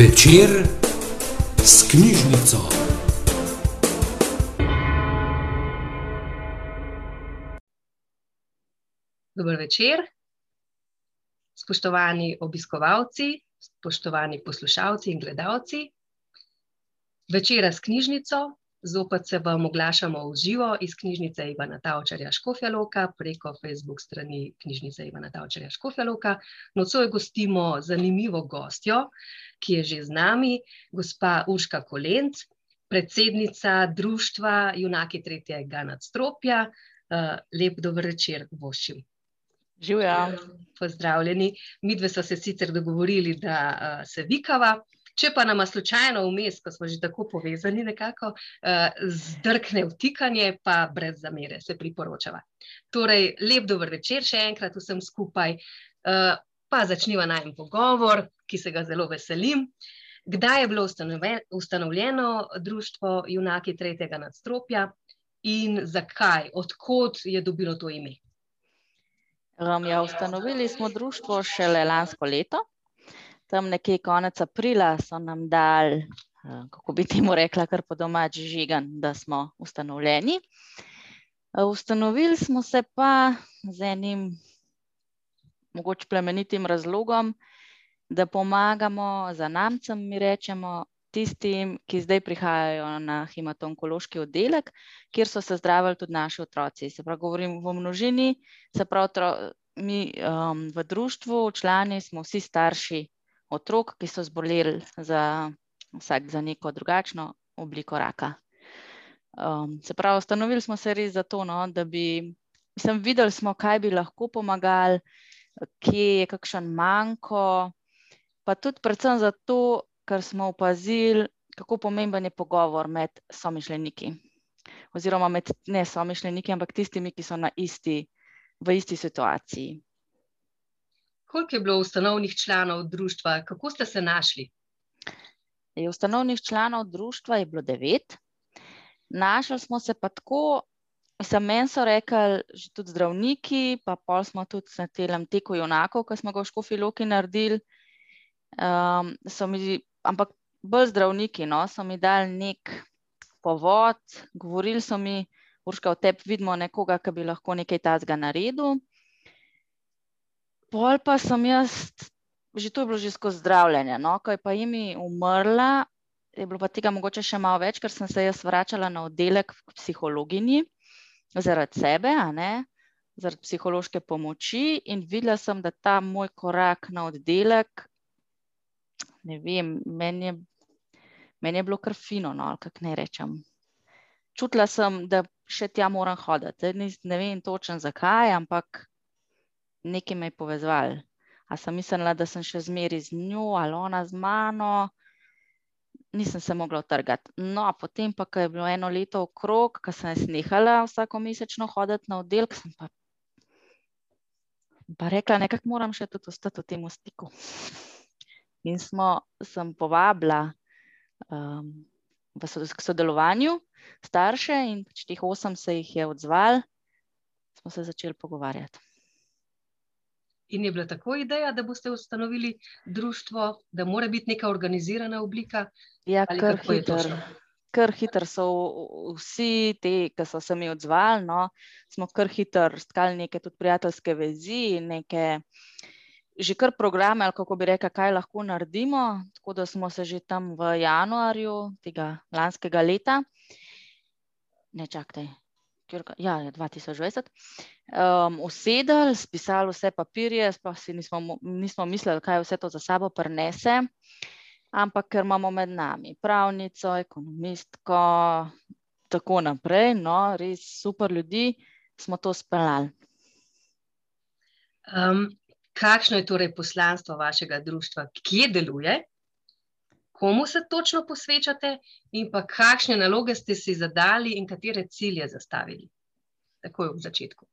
Večer s knjižnico. Dober večer, spoštovani obiskovalci, spoštovani poslušalci in gledalci. Večera s knjižnico, zopet se vam oglašamo v živo iz knjižnice Ivana Tavčarja Škofja Loka preko Facebook strani knjižnice Ivana Tavčarja Škofja Loka. Nocoj gostimo zanimivo gostjo, ki je že z nami, gospa Urška Kolenc, predsednica društva Junaki tretjega nadstropja. lep dober večer voščim. Živjo. Pozdravljeni, midve sva se sicer dogovorili, da, se vikava, če pa nama slučajno vmes, ko sva že tako povezani nekako, zdrkne vtikanje, pa brez zamere, se priporočava. Torej, lep dober večer še enkrat vsem skupaj, pa začniva najin pogovor, ki se ga zelo veselim. Kdaj je bilo ustanovljeno društvo Junaki tretjega nadstropja in zakaj, od kod je dobilo to ime? ja, ustanovili smo društvo šele lansko leto. Tam nekje konec aprila so nam dali, kako bi temu rekla kar po domače, žig, da smo ustanovljeni. ustanovili smo se pa z enim mogoče plemenitim razlogom, da pomagamo zanamcem, mi rečemo, tistim, ki zdaj prihajajo na hemato-onkološki oddelek, kjer so se zdravili tudi naši otroci, se pravi, govorim v množini, se pravi mi, v društvu, člani smo vsi starši otrok, ki so zboleli za, vsak za neko drugačno obliko raka. se pravi, ustanovili smo se res zato, no, da bi, mislim, videli smo, kaj bi lahko pomagali, kje je kakšen manko, pa tudi predvsem zato, ker smo opazili, kako pomemben je pogovor med somišljeniki. Oziroma med ne somišljeniki, ampak tistimi, ki so isti, v isti situaciji. Koliko je bilo ustanovnih članov društva, kako ste se našli? ustanovnih članov društva je bilo devet. Našli smo se pa tako, mislim, meni so rekli že tudi zdravniki, pa pol smo tudi na tem teku junakov, ke smo ga v Škofji Loki naredili, so mi, ampak bolj zdravniki, no, so mi dali neki povod, govorili so mi: "Urška, v tebi vidimo nekoga, ke bi lahko nekaj takega naredil." Pol pa sem jaz, že to je bilo že skozi zdravljenje, no, ko je pa Emi umrla, je bilo pa tega mogoče še malo več, ker sem se jaz vračala na oddelek k psihologinji zaradi sebe, a ne, zaradi psihološke pomoči, in videla sem, da ta moj korak na oddelek, ne vem, meni je, meni je bilo kar fino, no, ali kako naj rečem. Čutila sem, da še tja moram hoditi, zdaj ne vem točno, zakaj, ampak nekaj me je povezovalo. A sem mislila, da sem še zmeraj z njo ali ona z mano, nisem se mogla utrgati. No, potem pa, ko je bilo eno leto okrog, ke sem jaz nehala vsakomesečno hoditi na oddelek, sem pa pa rekla, nekako moram še tudi ostati v tem stiku. In smo, sem povabila, k sodelovanju starše in pač teh osem se jih je odzvalo, smo se začeli pogovarjati. In je bila takoj ideja, da boste ustanovili društvo, da mora biti neka organizirana oblika? Ja, kar hitro. Kar hitro so vsi ti, ke so se mi odzvali, no, smo kar hitro stkali neke tudi prijateljske vezi, neke že kar programe, ali kako bi rekla, kaj lahko naredimo, tako da smo se že tam v januarju tega lanskega leta, ne, čakajte, katerega, ja, dva tisoč dvajset, usedli, spisali vse papirje, sploh si nismo nismo mislili, kaj vse to za sabo prinese, ampak ker imamo med nami pravnico, ekonomistko, tako naprej, no, res super ljudi, smo to speljali. kakšno je torej poslanstvo vašega društva, kje deluje? Komu se točno posvečate in pa kakšne naloge ste si zadali in katere cilje zastavili? Takoj ob začetku.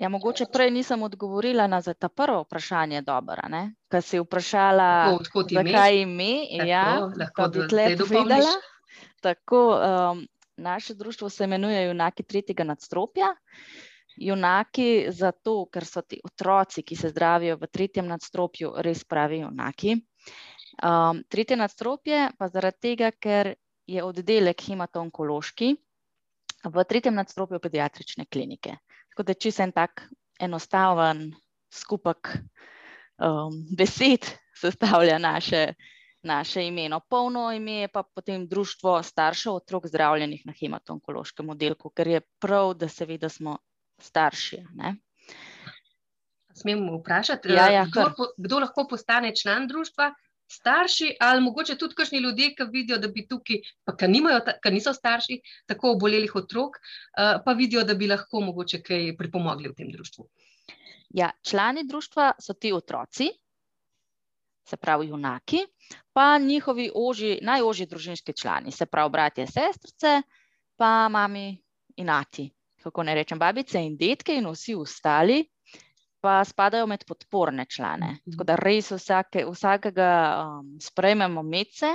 Ja, mogoče prej nisem odgovorila na ta prvo vprašanje dobro, a ne, ke si vprašala, Tako, ime. zakaj ime, ja, Tako, lahko pa bi dopolniš. povedala. Tako, naše društvo se imenuje Junaki tretjega nadstropja. Junaki zato, ker so ti otroci, ki se zdravijo v tretjem nadstropju, res pravi junaki. Um, tretje nadstropje pa zaradi tega, ker je oddelek hematonkološki v tretjem nadstropju pediatrične klinike. Tako da če se en tak enostaven skupek um, besed sestavlja naše, naše ime. No, polno ime je pa potem Društvo staršev otrok zdravljenih na hematonkološkem oddelku, ker je prav, da se ve, da smo starši. Ne? Smem vprašati, Ja, ja, kdo, kar. po- kdo lahko postane član društva? Starši ali mogoče tudi kakšni ljudje, ki vidijo, da bi tukaj, pa ki, nimajo, ki niso starši tako obolelih otrok, eh, pa vidijo, da bi lahko mogoče kaj pripomogli v tem društvu. Ja, člani društva so ti otroci, se pravi junaki, pa njihovi oži, najožji družinski člani, se pravi bratje, sestrice, pa mami in ati. Kako ne rečem, babice in detke in vsi ostali pa spadajo med podporne člane. Mhm. Tako da res vsake, vsakega um, sprejmemo medse.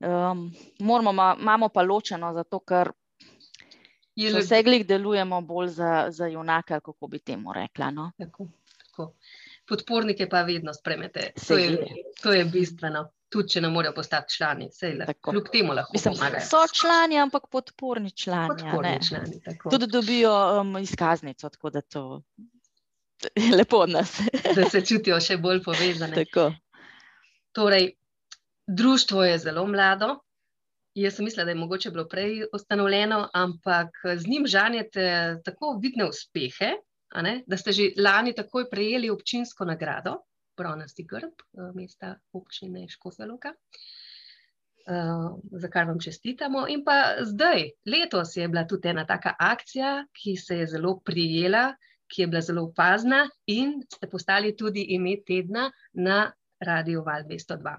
Um, moramo, ma- imamo pa ločeno, zato ker Je še le- vse glih delujemo bolj za, za junaka, kako bi temu rekla. No? Tako, tako. Podpornike pa vedno spremete. To je, to je bistveno. Tudi, če ne morejo postati člani, sej le, Tako. kljub temu lahko Mislim, pomagajo. so člani, ampak podporni člani. Podporni člani. Tudi dobijo um, izkaznico, tako da to lepo od nas. Da se čutijo še bolj povezane. tako. Torej, društvo je zelo mlado. Jaz sem mislila, da je mogoče bilo prej ustanovljeno, ampak z njim žanjete tako vidne uspehe, a ne, da ste že lani takoj prejeli občinsko nagrado, bronasti grb eh, mesta občine Škofjeloka, uh, za kar vam čestitamo. In pa zdaj, letos je bila tudi ena taka akcija, ki se je zelo prijela, ki je bila zelo opazna in ste postali tudi ime tedna na Radio Val 202.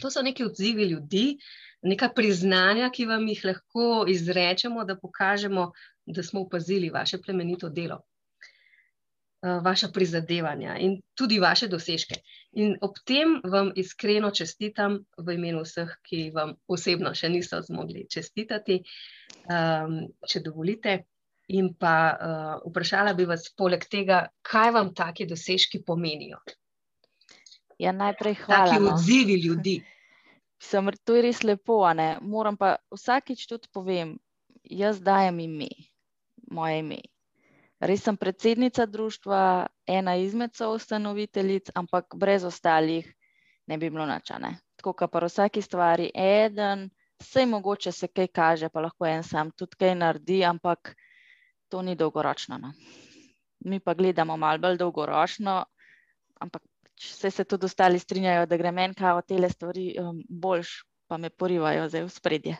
To so neki odzivi ljudi, neka priznanja, ki vam jih lahko izrečemo, da pokažemo, da smo opazili vaše plemenito delo, eh, vaša prizadevanja in tudi vaše dosežke. In ob tem vam iskreno čestitam v imenu vseh, ki vam osebno še niso zmogli čestitati, um, če dovolite. In pa uh, vprašala bi vas, poleg tega, kaj vam taki dosežki pomenijo, Ja, najprej hvala. taki No. odzivi ljudi. Sem, to je res lepo, ne. Moram pa vsakič tudi povem, jaz dajem ime, moje ime. Res sem predsednica društva, ena izmed soustanoviteljic, ampak brez ostalih ne bi bilo nič. a ne. Tako kot pri vsaki stvari, eden, vse mogoče se kaj kaže, pa lahko en sam tudi kaj naredi, ampak to ni dolgoročno. No. Mi pa gledamo malo bolj dolgoročno, ampak vse se tudi ostali strinjajo, da gre meni kao tele stvari um, boljš, pa me porivajo zdaj v spredje.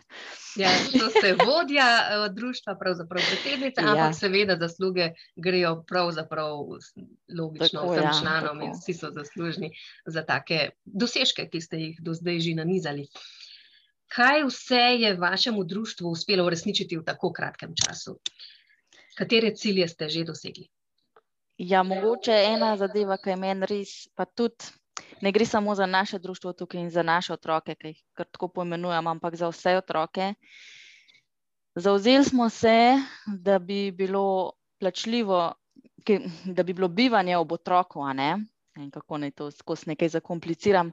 Ja, to ste vodja eh, društva, pravzaprav predsednica, Ja. ampak seveda zasluge grejo pravzaprav logično Tako, vsem ja, članom in tako. vsi so zaslužni za take dosežke, ki ste jih do zdaj že nanizali. Kaj vse je vašemu društvu uspelo uresničiti v tako kratkem času? Katere cilje ste že dosegli? Ja, mogoče ena zadeva, ki je meni res, pa tudi ne gre samo za naše društvo tukaj in za naše otroke, ki jih kar tako poimenujem, ampak za vse otroke. Zauzeli smo se, da bi bilo plačljivo, da bi bilo bivanje ob otroku, a ne, vem, kako naj to skozi nekaj zakompliciram,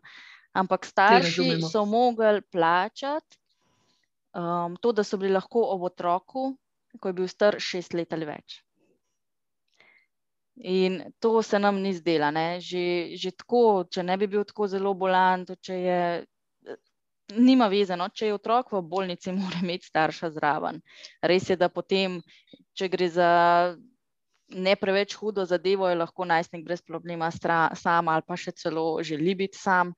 ampak starši so mogli plačati um, to, da so bili lahko ob otroku, ko je bil star šest let ali več. In to se nam ni zdela. ne. Že, že tako, če ne bi bil tako zelo bolan, tudi če je. Nima veze, no? če je otrok v bolnici, mora imeti starša zraven. Res je, da potem, če gre za ne preveč hudo zadevo, je lahko najstnik brez problema stra, sam ali pa še celo želi biti sam.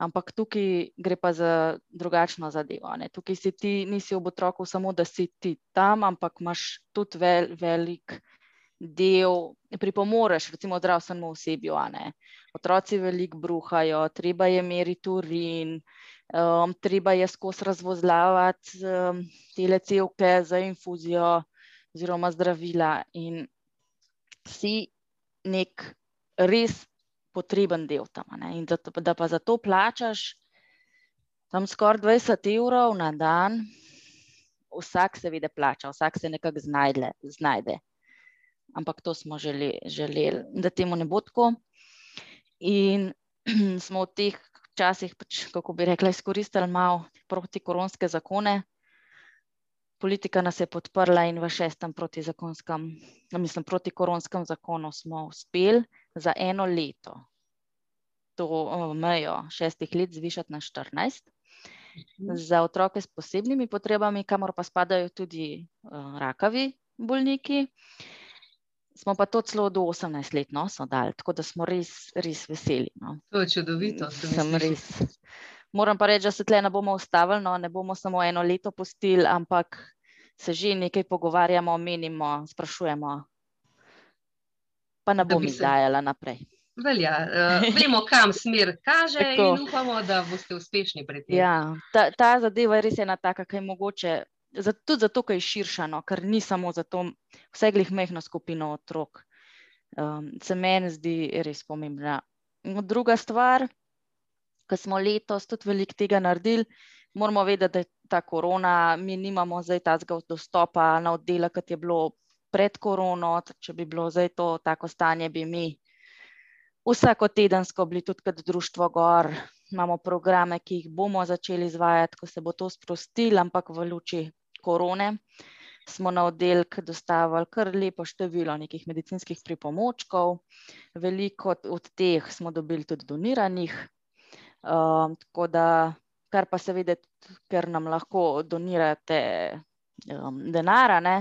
Ampak tukaj gre pa za drugačno zadevo. Ne? Tukaj si ti, nisi ob otroku samo, da si ti tam, ampak imaš tudi vel, velik del, pripomoreš recimo zdravstvenemu osebju. Otroci veliko bruhajo, treba je meriti urin, um, treba je skozi razvozlavati um, tele cevke za infuzijo oziroma zdravila in si nek res potreben del tam. ne. In da, da pa za to plačaš tam skoraj 20 evrov na dan, vsak seveda plača, vsak se nekako znajde. znajde. Ampak to smo želeli, želeli, da temu ne bo tako. In smo v teh včasih, pač, kako bi rekla, izkoristili malo protikoronske zakone. Politika nas je podprla in v šestem protizakonskem, mislim, protikoronskem zakonu smo uspeli za eno leto to mejo šestih let zvišati na 14. Mhm. Za otroke s posebnimi potrebami, kamor pa spadajo tudi uh, rakavi bolniki, smo pa to celo do 18 let no, dali, tako da smo res, res veseli. No. To je čudovito. Sem res. Moram pa reči, da se tle ne bomo ustavili, no, ne bomo samo eno leto postili, ampak se že nekaj pogovarjamo, menimo, sprašujemo. Pa ne bom izdajala naprej. Velja. Uh, vemo, kam smer kaže, in upamo, da boste uspešni pri tem. Ja, ta, ta zadeva je res ena taka, ki je mogoče. Tudi zato, ker je širša, no, ker ni samo za to, vse glih mehko skupino otrok. Um, se meni zdi res pomembna. Druga stvar, ki smo letos tudi veliko tega naredili, moramo vedeti, da je ta korona, mi nimamo zdaj tazga dostopa na oddelek, kot je bilo pred korono. Če bi bilo zdaj to tako stanje, bi mi vsako tedensko bili tudi kot društvo gor. Imamo programe, ki jih bomo začeli izvajati, ko se bo to sprostilo, ampak v luči korone smo na oddelek dostavili kar lepo število nekih medicinskih pripomočkov. Veliko od teh smo dobili tudi doniranih. Tako da, kar pa seveda, ker nam lahko donirate um, denara, ne,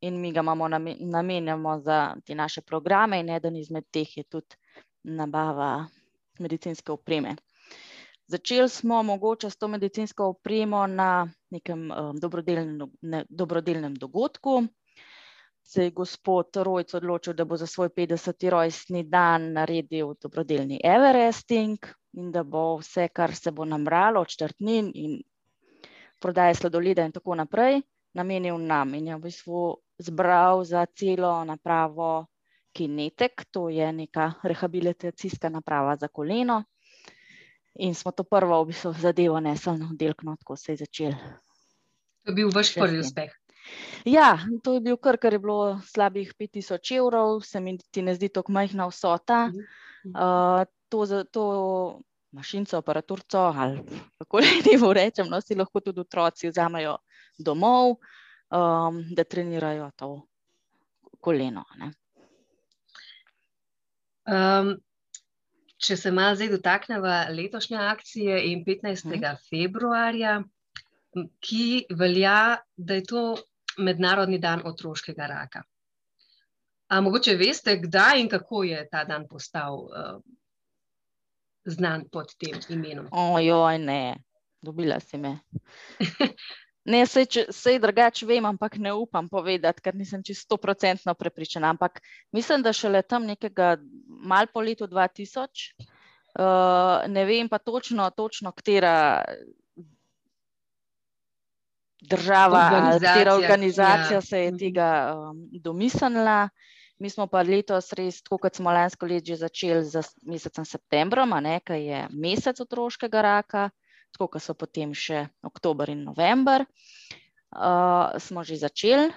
in mi ga imamo namenjamo za te naše programe, in eden izmed teh je tudi nabava medicinske opreme. Začeli smo mogoče s to medicinsko opremo na nekem um, dobrodelnem, ne, dobrodelnem dogodku. Se je gospod Rojc odločil, da bo za svoj 50. rojstni dan naredil dobrodelni Everesting in da bo vse, kar se bo namralo od črtnin in prodaje sladoleda in tako naprej, namenil nam in je v bistvu zbral za celo napravo Kinetek, to je neka rehabilitacijska naprava za koleno. In smo to prvo v bistvu zadevo nesli na oddelek, no, tako se je začel. To je bil vaš prvi uspeh. Ja, to je bil kar, kar je bilo slabih 5000 evrov, se mi ti ne zdi tako majhna vsota. Uh, to, to mašinco, aparaturco, ali kako ne bo rečem, no, si lahko tudi otroci vzamejo domov, um, da trenirajo to koleno. Ne. Um, če se malo zdaj dotaknemo letošnje akcije in 15. Hmm. februarja, ki velja, da je to Mednarodni dan otroškega raka. A mogoče veste, kdaj in kako je ta dan postal uh, znan pod tem imenom? Ojoj, ne, dobila si me. Ne, vse drugače vem, ampak ne upam povedati, ker nisem čisto stoprocentno prepričana. Ampak mislim, da šele tam nekega mal po letu 2000, uh, eh, ne vem pa točno, točno katera država ali katera organizacija ja. se je mhm. tega um, domislila. Mi smo pa letos res, tako kot smo lansko leto že začeli z mesecem septembrom, ki je mesec otroškega raka tako kot so potem še oktober in november, uh, smo že začeli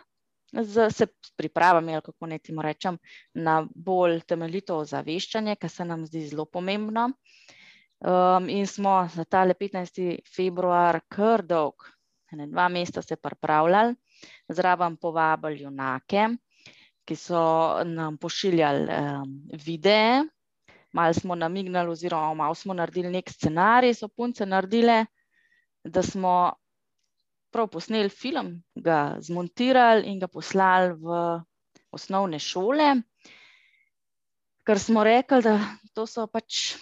z se pripravami, ali kako naj temu rečem, na bolj temeljito ozaveščanje, kar se nam zdi zelo pomembno. Um, in smo za tale 15. februar kar dolg, ne dva meseca se pripravljali, zraven povabili junake, ki so nam pošiljali um, videe, malo smo namignili, oziroma malo smo naredili nek scenarij, so punce naredile, da smo prav posneli film, ga zmontirali in ga poslali v osnovne šole. Ker smo rekli, da to so pač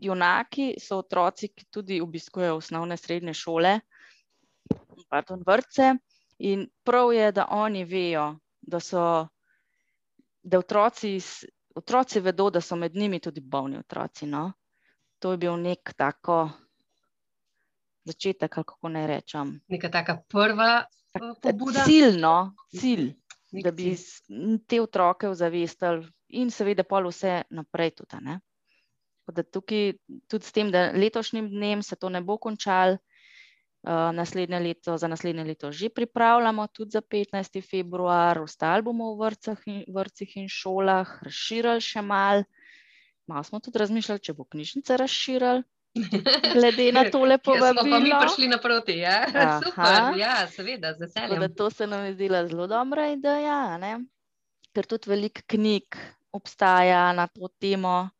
junaki, so otroci, ki tudi obiskujejo osnovne srednje šole, pardon, vrtce. In prav je, da oni vejo, da so da otroci iz otroci vedo, da so med njimi tudi bolni otroci. No? To je bil nek tako začetek, kako naj rečem. Neka taka prva eh, pobuda. Ciljno, cilj, nek da bi cilj. te otroke ozavestili in seveda pol vse naprej tudi. Ne? Da tukaj, tudi s tem, da letošnjim dnem se to ne bo končalo, naslednje leto, za naslednje leto že pripravljamo, tudi za 15. februar, ostali bomo v vrcah in, vrcih in šolah, razširili še mal. Malo smo tudi razmišljali, če bo knjižnica razširila, glede na tole Ja, smo pa mi povabilo. prišli naproti, ja? Aha. Super, ja, seveda, z Tako veseljem. to se nam je zdela zelo dobra ideja, ne? ker tudi veliko knjig obstaja na to temo,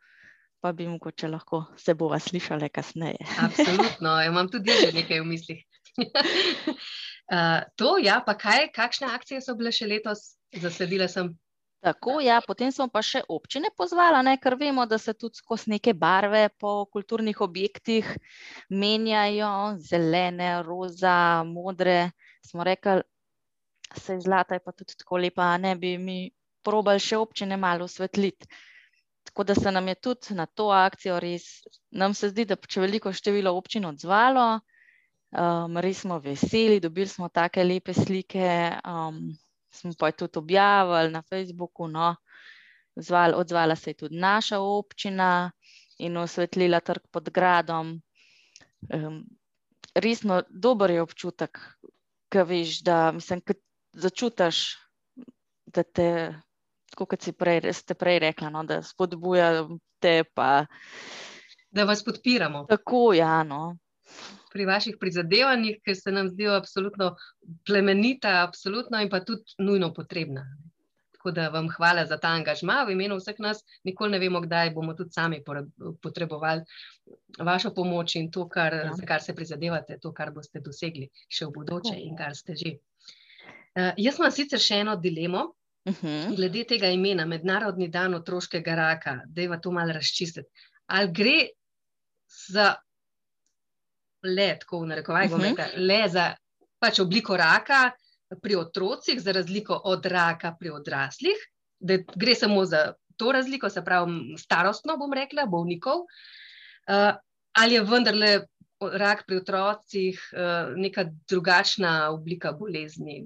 pa bi mogoče lahko se bova slišali kasneje. Absolutno, ja, imam tudi že nekaj v mislih. Uh, to, ja, pa kaj, kakšne akcije so bile še letos? Zasledila sem. Tako, ja, potem smo pa še občine pozvali, ne, ker vemo, da se tudi skozi neke barve po kulturnih objektih menjajo, zelene, roza, modre. Smo rekli, se zlata je pa tudi tako lepa, a ne bi mi probali še občine malo osvetliti. Tako da se nam je tudi na to akcijo res, nam se zdi, da če veliko število občin odzvalo, um, res smo veseli, dobili smo take lepe slike. Um, smo pa tudi objavili na Facebooku. No. Zval, odzvala se je tudi naša občina in osvetlila trg pod gradom. Um, resno, dober je občutek, ki veš, da mislim, začutiš, da te, kot si prej, ste prej rekla, no, da spodbuja te. Pa, Da vas podpiramo tako, ja. No. pri vaših prizadevanjih, ker se nam zdijo absolutno plemenita, absolutno in pa tudi nujno potrebna. Tako da vam hvala za ta angažma v imenu vseh nas. Nikoli ne vemo, kdaj bomo tudi sami potrebovali vašo pomoč in to, kar, Ja. za kar se prizadevate, to, kar boste dosegli še v bodoče in kar ste že. Uh, jaz imam sicer še eno dilemo, Uh -huh. glede tega imena, Mednarodni dan otroškega raka, da je to malo razčistiti. Ali gre za le, tako v narekovaj, bom Mhm. rekla, le za pač obliko raka pri otrocih, za razliko od raka pri odraslih, da gre samo za to razliko, se pravi starostno, bom rekla, bolnikov, uh, ali je vendarle rak pri otrocih uh, neka drugačna oblika bolezni,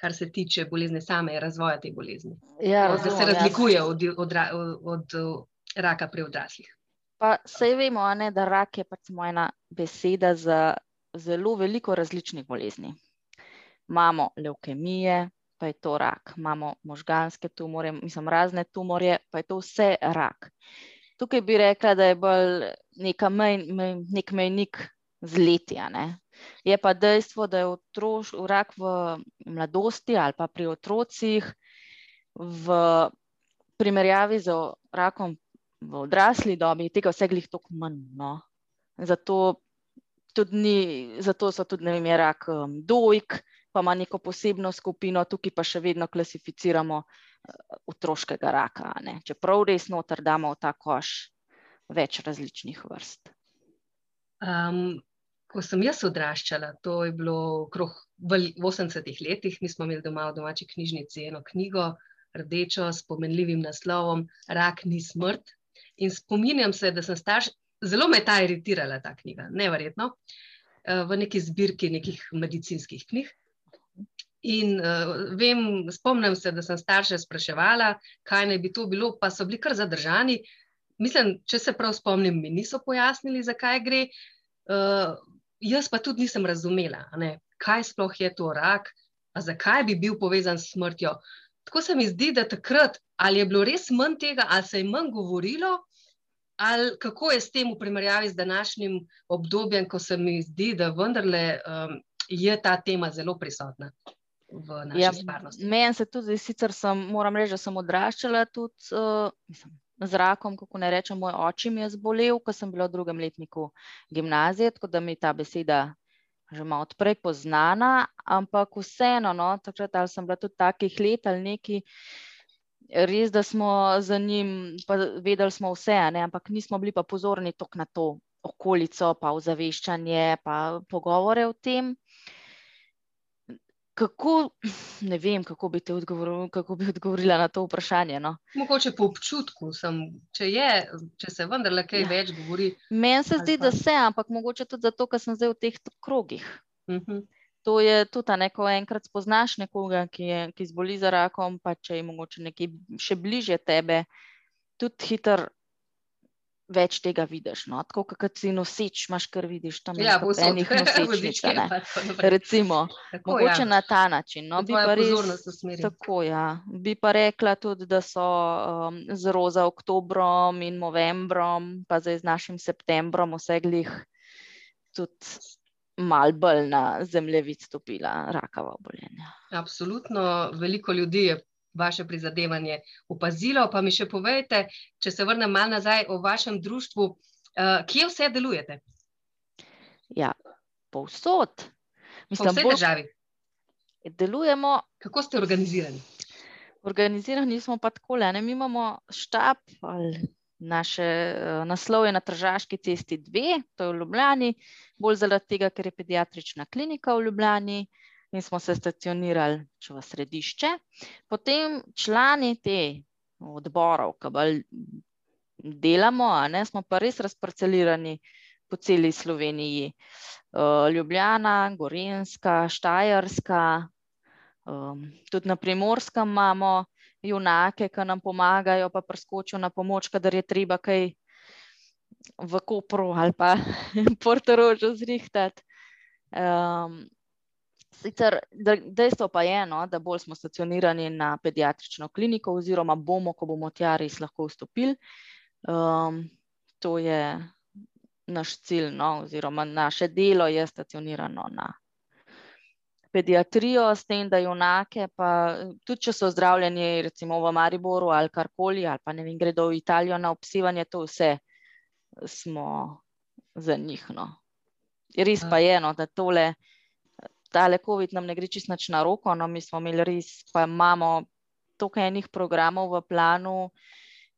kar se tiče bolezni same, razvoja te bolezni. Ja, Da se razumem, ja. razlikuje od, od, ra- od, od raka pri odraslih. Pa sej vemo, ne, da rak je pač samo ena beseda za zelo veliko različnih bolezni. Imamo levkemije, pa je to rak, imamo možganske tumore, mislim, razne tumorje, pa je to vse rak. Tukaj bi rekla, da je bolj neka mej, mej, nek mejnik z leti. ne. Je pa dejstvo, da je otroš, rak v mladosti ali pa pri otrocih v primerjavi z rakom v odrasli dobi tega vse glih toliko manj. No. Zato, tudi ni, zato so tudi ne vem, je rak um, dojk, pa ima neko posebno skupino, tukaj pa še vedno klasificiramo uh, otroškega raka. Ne. Čeprav res noter damo v ta koš več različnih vrst. Um, ko sem jaz odraščala, to je bilo okrog v 80-ih letih, mi smo imeli doma v domači knjižnici eno knjigo, rdečo, s pomenljivim naslovom Rak ni smrt. In spominjam se, da sem starš, zelo me je ta iritirala, ta knjiga, neverjetno, eh, v neki zbirki nekih medicinskih knjig. In uh, vem, spomnim se, da sem starše spraševala, kaj naj bi to bilo, pa so bili kar zadržani. Mislim, če se prav spomnim, mi niso pojasnili, zakaj gre. Uh, jaz pa tudi nisem razumela, ne, kaj sploh je to rak, a zakaj bi bil povezan s smrtjo. Tako se mi zdi, da takrat ali je bilo res manj tega, ali se je manj govorilo, ali kako je s tem v primerjavi z današnjim obdobjem, ko se mi zdi, da vendarle um, je ta tema zelo prisotna Ja. Meni se tudi, sicer sem, moram reči, da sem odraščala tudi uh, mislim, z rakom, kako ne rečem, moj oče mi je zbolel, ko sem bila v drugem letniku gimnazije, tako da mi je ta beseda že malo odprej poznana, ampak vseeno, no, takrat ali sem bila tudi takih let ali neki, res, da smo za njim, pa vedeli smo vse, ne, ampak nismo bili pa pozorni toliko na to okolico, pa ozaveščanje, pa pogovore o tem. Kako, ne vem, kako bi, odgovoril, kako bi odgovorila na to vprašanje. No. Mogoče po občutku, sem, če, je, če se vendarle kaj Ja. več govori. Meni se zdi, pa- da se, ampak mogoče tudi zato, ker sem zdaj v teh krogih. Uh -huh. To je tudi, a ne, ko enkrat spoznaš nekoga, ki, je, ki zboli za rakom, pa če je mogoče nekaj še bliže tebe, tudi hitro več tega vidiš. No? Tako kot si noseč, imaš kar vidiš tam Ja, povsod. enih nosečnic. Vozičke a ne. Recimo, Tako, mogoče ja. na ta način. No, bi pa res, tako, ja. bi pa rekla tudi, da so um, zelo za oktobrom in novembrom, pa zdaj z našim septembrom, vse glih tudi mal bolj na zemljevid stopila rakava obolenja. Absolutno, veliko ljudi je vaše prizadevanje opazilo. Pa mi še povejte, če se vrnem malo nazaj o vašem društvu, uh, kje vse delujete? Ja, povsod. Po Mislim, vsej bolj državi. delujemo Kako ste organizirani? Organizirani smo pa tako, ne, mi imamo štab, ali naše eh, naslov je na Tržaški cesti 2, to je v Ljubljani, bolj zaradi tega, ker je pediatrična klinika v Ljubljani in smo se stacionirali v središče. Potem člani te odborov, ki bolj delamo, ne, smo pa res razparcelirani po celi Sloveniji. Eh, Ljubljana, Gorenjska, Štajerska, Um, tudi na primorskem imamo junake, ki nam pomagajo, pa preskočijo na pomoč, kadar je treba kaj v Kopru ali pa Portorožu zrihtati. Um, sicer de- dejstvo pa je, no, da bolj smo stacionirani na pediatrično kliniko, oziroma bomo, ko bomo tja res lahko vstopili. Um, to je naš cilj, no, oziroma naše delo je stacionirano na pediatrijo, s tem, da junake, pa tudi če so zdravljeni, recimo v Mariboru ali karkoli, ali pa ne vem, gredo v Italijo na obsevanje, to vse smo za njih. No. Res pa je, no, da tole, tale COVID nam ne gre čisto nič na roko, no, mi smo imeli res, pa imamo toliko enih programov v planu,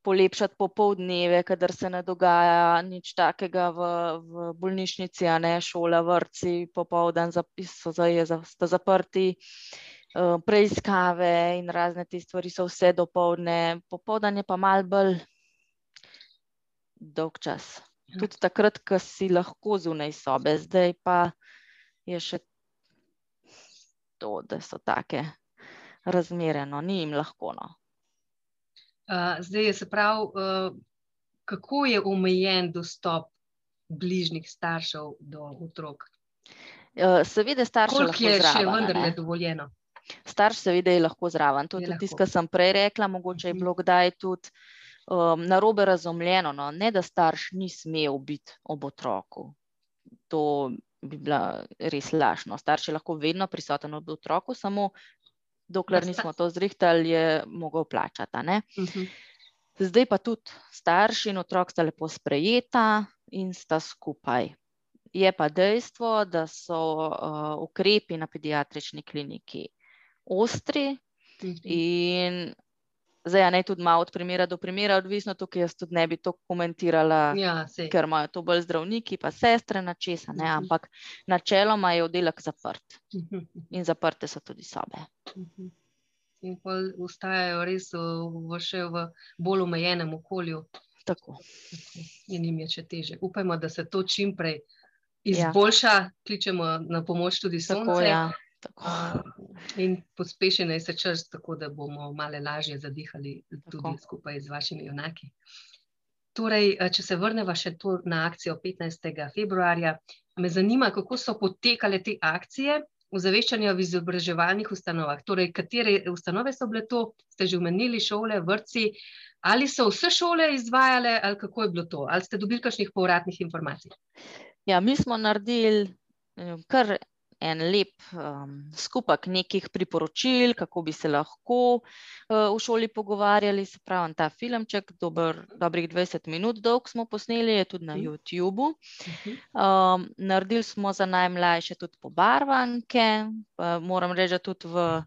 polepšati popoldneve, kadar se ne dogaja nič takega v, v bolnišnici, a ne šola, vrtci, popoldan so zdaj je za- sta zaprti, eh, preiskave in razne te stvari so vse dopoldne, popoldan je pa mal bolj dolg čas. Ja. Tudi takrat, ko si lahko zunaj sobe, zdaj pa je še to, da so take razmere, no, ni jim lahko. No. Uh, zdaj je se prav, uh, kako je omejen dostop bližnjih staršev do otrok? Eh, Seveda Koliko lahko je še zraven. a vendarle dovoljeno? Starš seveda je lahko zraven. To Je tudi tisto, kar sem prej rekla, mogoče je Mhm. bilo kdaj tudi um, narobe razumljeno. No? Ne, da starš ni smel biti ob otroku. To bi bila res lažno. Starš je lahko vedno prisoten ob otroku, samo dokler nismo to zrihtali, je mogel plačati. ne. Mhm. Zdaj pa tudi starši in otrok sta lepo sprejeta in sta skupaj. Je pa dejstvo, da so uh, ukrepi na pediatrični kliniki ostri Mhm. in zdaj ne tudi malo od primera do primera, odvisno tukaj jaz tudi ne bi to komentirala, Ja, sej. ker imajo to bolj zdravniki, pa sestre na česa, ne, Mhm. ampak načeloma je oddelek zaprt Mhm. in zaprte so tudi sobe. Mhm. In pol ostajajo res v, še v bolj omejenem okolju Tako. in jim je še teže. Upajmo, da se to čim prej Ja. izboljša, kličemo na pomoč tudi Tako, sonce. ja. Tako. In pospeši naj se čas, tako da bomo malo lažje zadihali tudi Tako. skupaj z vašimi junaki. Torej, a, če se vrnemo še na akcijo 15. februarja, me zanima, kako so potekale te akcije ozaveščanja v izobraževalnih ustanovah. Torej, katere ustanove so bile to, ste že omenili, šole, vrtci, ali so vse šole izvajale, ali kako je bilo to, ali ste dobili kakšnih povratnih informacij? Ja, mi smo naredili eh, kar en lep um, skupek nekih priporočil, kako bi se lahko uh, v šoli pogovarjali. Se pravi, ta filmček, dober, dobrih 20 minut dolg smo posneli, je tudi na Mhm. YouTubu. Mhm. Um, naredili smo za najmlajše tudi pobarvanke. Pa moram reči, tudi v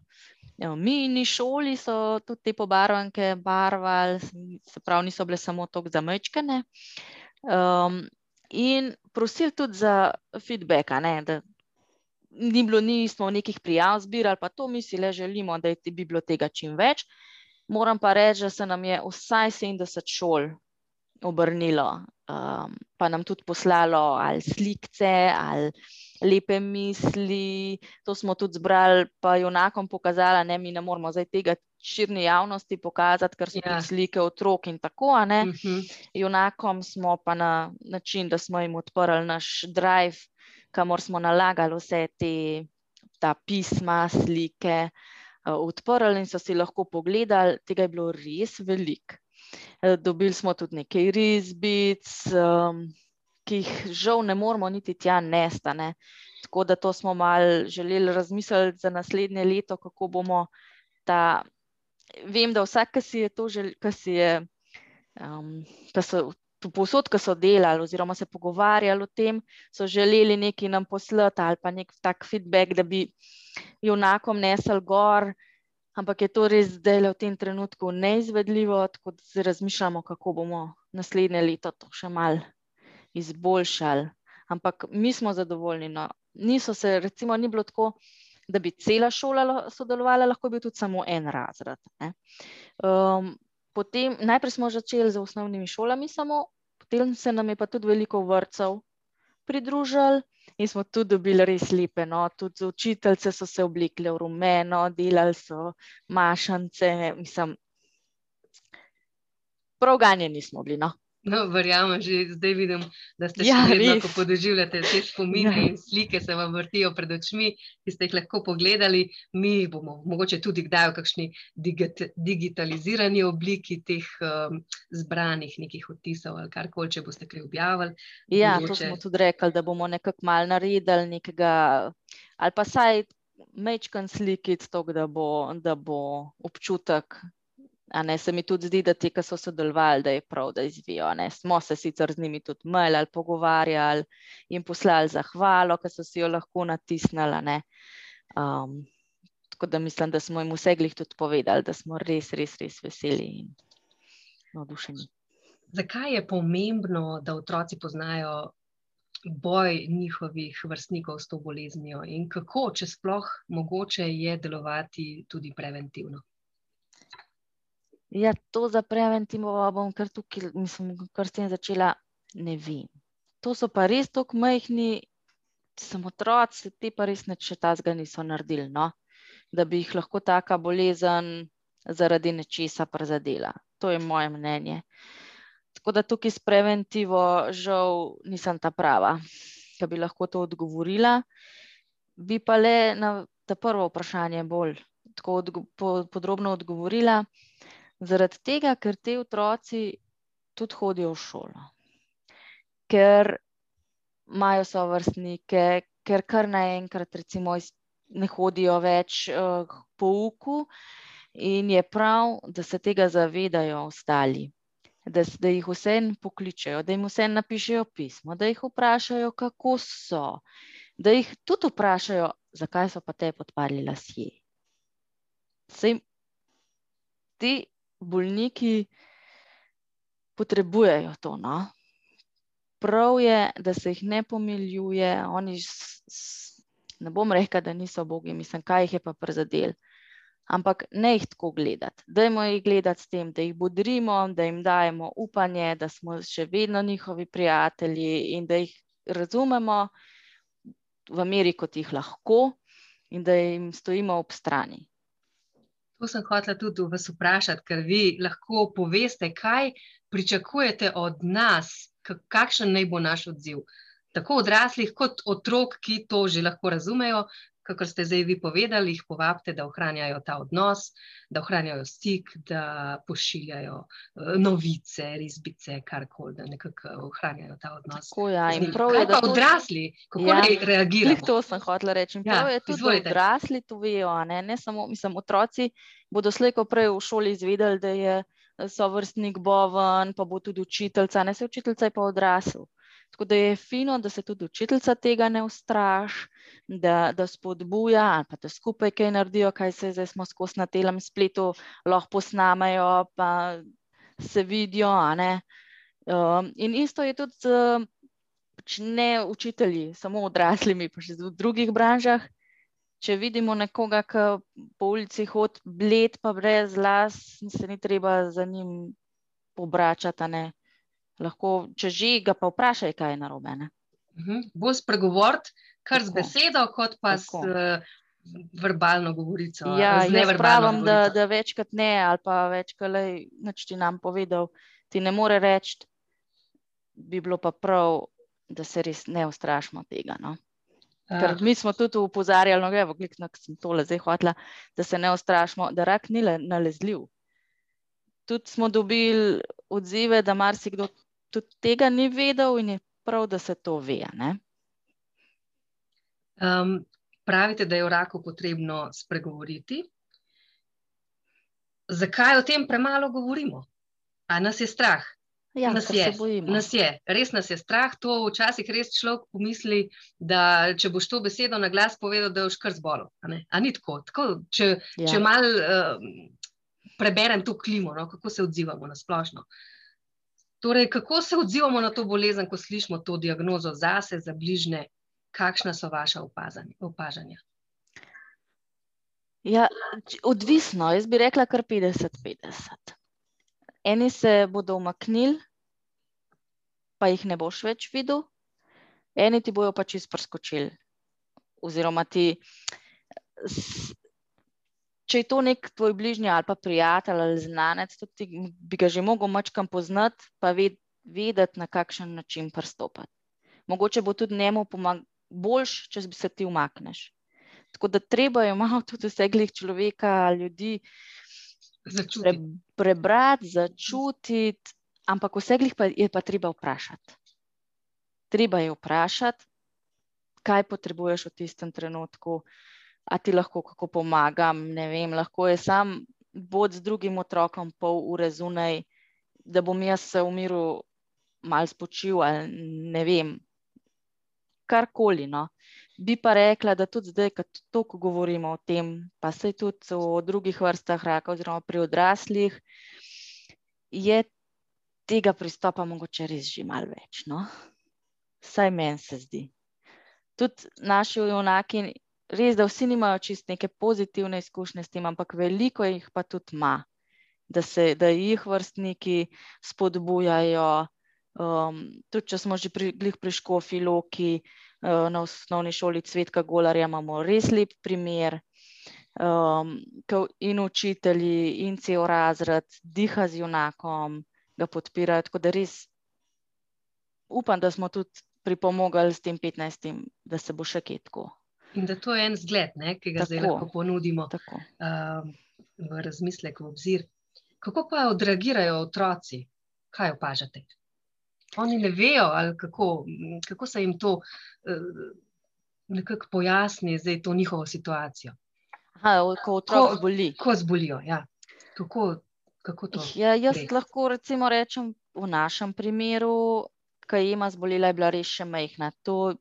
evo, mini šoli so tudi te pobarvanke barvali, se pravi, niso bile samo tako zamečkane. Um, in prosili tudi za feedback, ne, da ni bilo, nismo nekih prijav zbirali, pa to mi si le želimo, da je, bi bilo tega čim več. Moram pa reči, da se nam je vsaj 70 šol obrnilo, um, pa nam tudi poslalo ali slikce ali lepe misli. To smo tudi zbrali, pa junakom pokazali, ne, mi ne moramo zdaj tega širni javnosti pokazati, ker so Ja. slike otrok in tako. a ne. Mhm. Junakom smo pa na način, da smo jim odprli naš drive, kamor smo nalagali vse te ta pisma, slike, eh, odprli in so si lahko pogledali. Tega je bilo res veliko. Eh, Dobili smo tudi nekaj risbic, um, ki jih žal ne moremo niti tja nesta. Ne. Tako da to smo mal želeli razmisliti za naslednje leto, kako bomo ta. Vem, da vsak, ki si je to želel, ki si je, um, ki so tu povsod, ki so delali oziroma se pogovarjali o tem, so želeli nekaj nam poslati ali pa nek tak feedback, da bi junakom nesel gor, ampak je to res zdaj v tem trenutku neizvedljivo, tako da se razmišljamo, kako bomo naslednje leto to še mal izboljšali. Ampak mi smo zadovoljni. No. Niso se, recimo, ni bilo tako, da bi cela šola la- sodelovala, lahko bi tudi samo en razred. Um, potem, najprej smo začeli z osnovnimi šolami, samo, potem se nam je pa tudi veliko vrtcev pridružili in smo tudi dobili res lepe. No. Tudi učiteljice so se oblekle v rumeno, delali so mašance. Mislim, prav ganjeni smo bili. No. No, verjamem, že zdaj vidim, da ste Ja, še vedno, ko podoživljate te spomine Ja. in slike, se vam vrtijo pred očmi, ki ste jih lahko pogledali. Mi bomo mogoče tudi kdaj v kakšni digit, digitalizirani obliki teh um, zbranih nekih odtisov ali karkoli, če boste kaj objavili. Ja, to Mogoče- smo tudi rekli, da bomo nekako mal naredili nekega, ali pa saj mečkan slikic, tako da bo, da bo občutek. Ne, se mi tudi zdi, da ti, ki so sodelovali, da je prav, da izvijo. Ne. Smo se sicer z njimi tudi mailali, pogovarjali in poslali zahvalo, ki so si jo lahko natisnili. Um, tako da mislim, da smo jim vse glih tudi povedali, da smo res, res, res veseli in navdušeni. Zakaj je pomembno, da otroci poznajo boj njihovih vrstnikov s to boleznijo in kako, če sploh mogoče je delovati tudi preventivno? Ja, to za preventivo bom kar tukaj, mislim, kar s tem začela, ne vem. To so pa res tako majhni, samo otroci, ti pa res nič tazga niso naredili, no? da bi jih lahko taka bolezen zaradi nečesa prizadela. To je moje mnenje. Tako da tukaj s preventivo žal nisem ta prava, ki bi lahko to odgovorila. Bi pa le na ta prvo vprašanje bolj tako odgo po podrobno odgovorila. Zaradi tega, ker ti otroci tudi hodijo v šolo, ker imajo sovrstnike, ker kar naenkrat recimo iz, ne hodijo več uh, k pouku in je prav, da se tega zavedajo ostali. Da, da jih vsem pokličejo, da jim vsem napišejo pismo, da jih vprašajo, kako so, da jih tudi vprašajo, zakaj so pa te podparili lasje. Sej, ti bolniki potrebujejo to. No? Prav je, da se jih ne pomiljuje, oni, ne bom rekel, da niso bogi, mislim, kaj jih je pa prizadel. Ampak ne jih tako gledati. Dajmo jih gledati s tem, da jih bodrimo, da jim dajemo upanje, da smo še vedno njihovi prijatelji in da jih razumemo v meri, kot jih lahko, in da jim stojimo ob strani. To sem hotela tudi vas vprašati, ker vi lahko poveste, kaj pričakujete od nas, kakšen naj bo naš odziv. Tako odraslih, kot otrok, ki to že lahko razumejo, kako ste zdaj vi povedali, jih povabite, da ohranjajo ta odnos, da ohranjajo stik, da pošiljajo eh, novice, risbice, karkoli, da nekako ohranjajo ta odnos. Tako, ja, in prav Kaj je, da pa to odrasli, kako Ja, reagiramo? to sem hotela reči. In Ja, Prav je tudi, izvolite. da odrasli to vejo. a Ne? ne samo, mislim, otroci bodo slejko prej v šoli izvedeli, da je eh, sovrstnik boven, pa bo tudi učiteljica, ne se učiteljica je pa odrasel. Tako da je fino, da se tudi učiteljica tega ne ustraši, da, da spodbuja ali pa da skupaj kaj naredijo, kaj se zdaj smo skozi na telem spletu, lahko posnamejo, pa se vidijo. Um, in isto je tudi z pač ne učitelji, samo odraslimi, pa še v drugih branžah. Če vidimo nekoga, ki po ulici hodi bled, pa brez las, se ni treba za njim obračati. Lahko, če že ga pa vprašaj, kaj je narobe. ne. Mhm. Bolj spregovoriti, kar z Tako. besedo, kot pa s Tako. eh, verbalno govorico. Ja, z jaz pravim, da, da večkrat ne, ali pa večkrat le, nič ti nam povedal, ti ne more reči, bi bilo pa prav, da se res ne ustrašimo tega. No? Ker A, mi smo tudi upozarjali, no, evo, klikno, ko sem tole zdaj hotela, da se ne ustrašimo, da rak ni le- nalezljiv. Tudi smo dobili odzive, da marsikdo tudi tega ni vedel in je prav, da se to ve. Ne? Um, pravite, da je o raku potrebno spregovoriti. Zakaj o tem premalo govorimo? A nas je strah? Ja, nas, je, nas je, res nas je strah. To včasih res človek pomisli, da če boš to besedo na glas povedal, da boš kar zbolel. A, a ni tako. tako če Ja. če mal uh, preberem to klimo, no, kako se odzivamo na splošno. Torej, kako se odzivamo na to bolezen, ko slišimo to diagnozo zase, za bližne, kakšna so opazanja- opažanja? Ja, odvisno, jaz bi rekla kar 50-50. Eni se bodo umaknili, pa jih ne boš več videl, eni ti bojo pač izprskočili. Oziroma, ti, če je to nek tvoj bližnji ali pa prijatelj ali znanec, ti bi ga že mogel mačkam poznati, pa ved, vedeti, na kakšen način pristopati. Mogoče bo tudi njemu boljš, če se ti umakneš. Tako da treba je malo tudi vse glih človeka, ljudi pre, Začutiti. prebrati, začutiti, ampak vse glih pa je pa treba vprašati. Treba je vprašati, kaj potrebuješ v tistem trenutku, a ti lahko kako pomagam, ne vem, lahko je sam bod z drugim otrokom pol ure zunaj, da bom jaz se v miru mal spočil ali ne vem, karkoli. No. Bi pa rekla, da tudi zdaj, ko toliko govorimo o tem, pa se tudi o drugih vrstah raka, oziroma pri odraslih, je tega pristopa mogoče res že malo več. No? Saj meni se zdi. Tudi naši junaki, res, da vsi nimajo čist neke pozitivne izkušnje s tem, ampak veliko jih pa tudi ima, da, se, da jih vrstniki spodbujajo. Um, tudi če smo že pri, pri Škofi Loki, uh, na osnovni šoli Cvetka Golarja imamo res lep primer. Um, in učitelji, in cel razred diha z junakom, ga podpirajo. Tako da res upam, da smo tudi pripomogli s tem 15, da se bo še kaj tako. In da to je en zgled, ne, ki ga zdaj Tako. lahko ponudimo tako. um, v razmislek, v obzir. Kako pa odreagirajo otroci? Kaj opažate? Oni ne vejo, ali kako, kako se jim to uh, nekako pojasni, zdaj to njihovo situacijo. Aha, ko otrok Ko- boli. Ko zbolijo, ja. kako, kako to? Ja, jaz gre? lahko recimo rečem v našem primeru, ko je ima zbolela, je bila res še majhna. To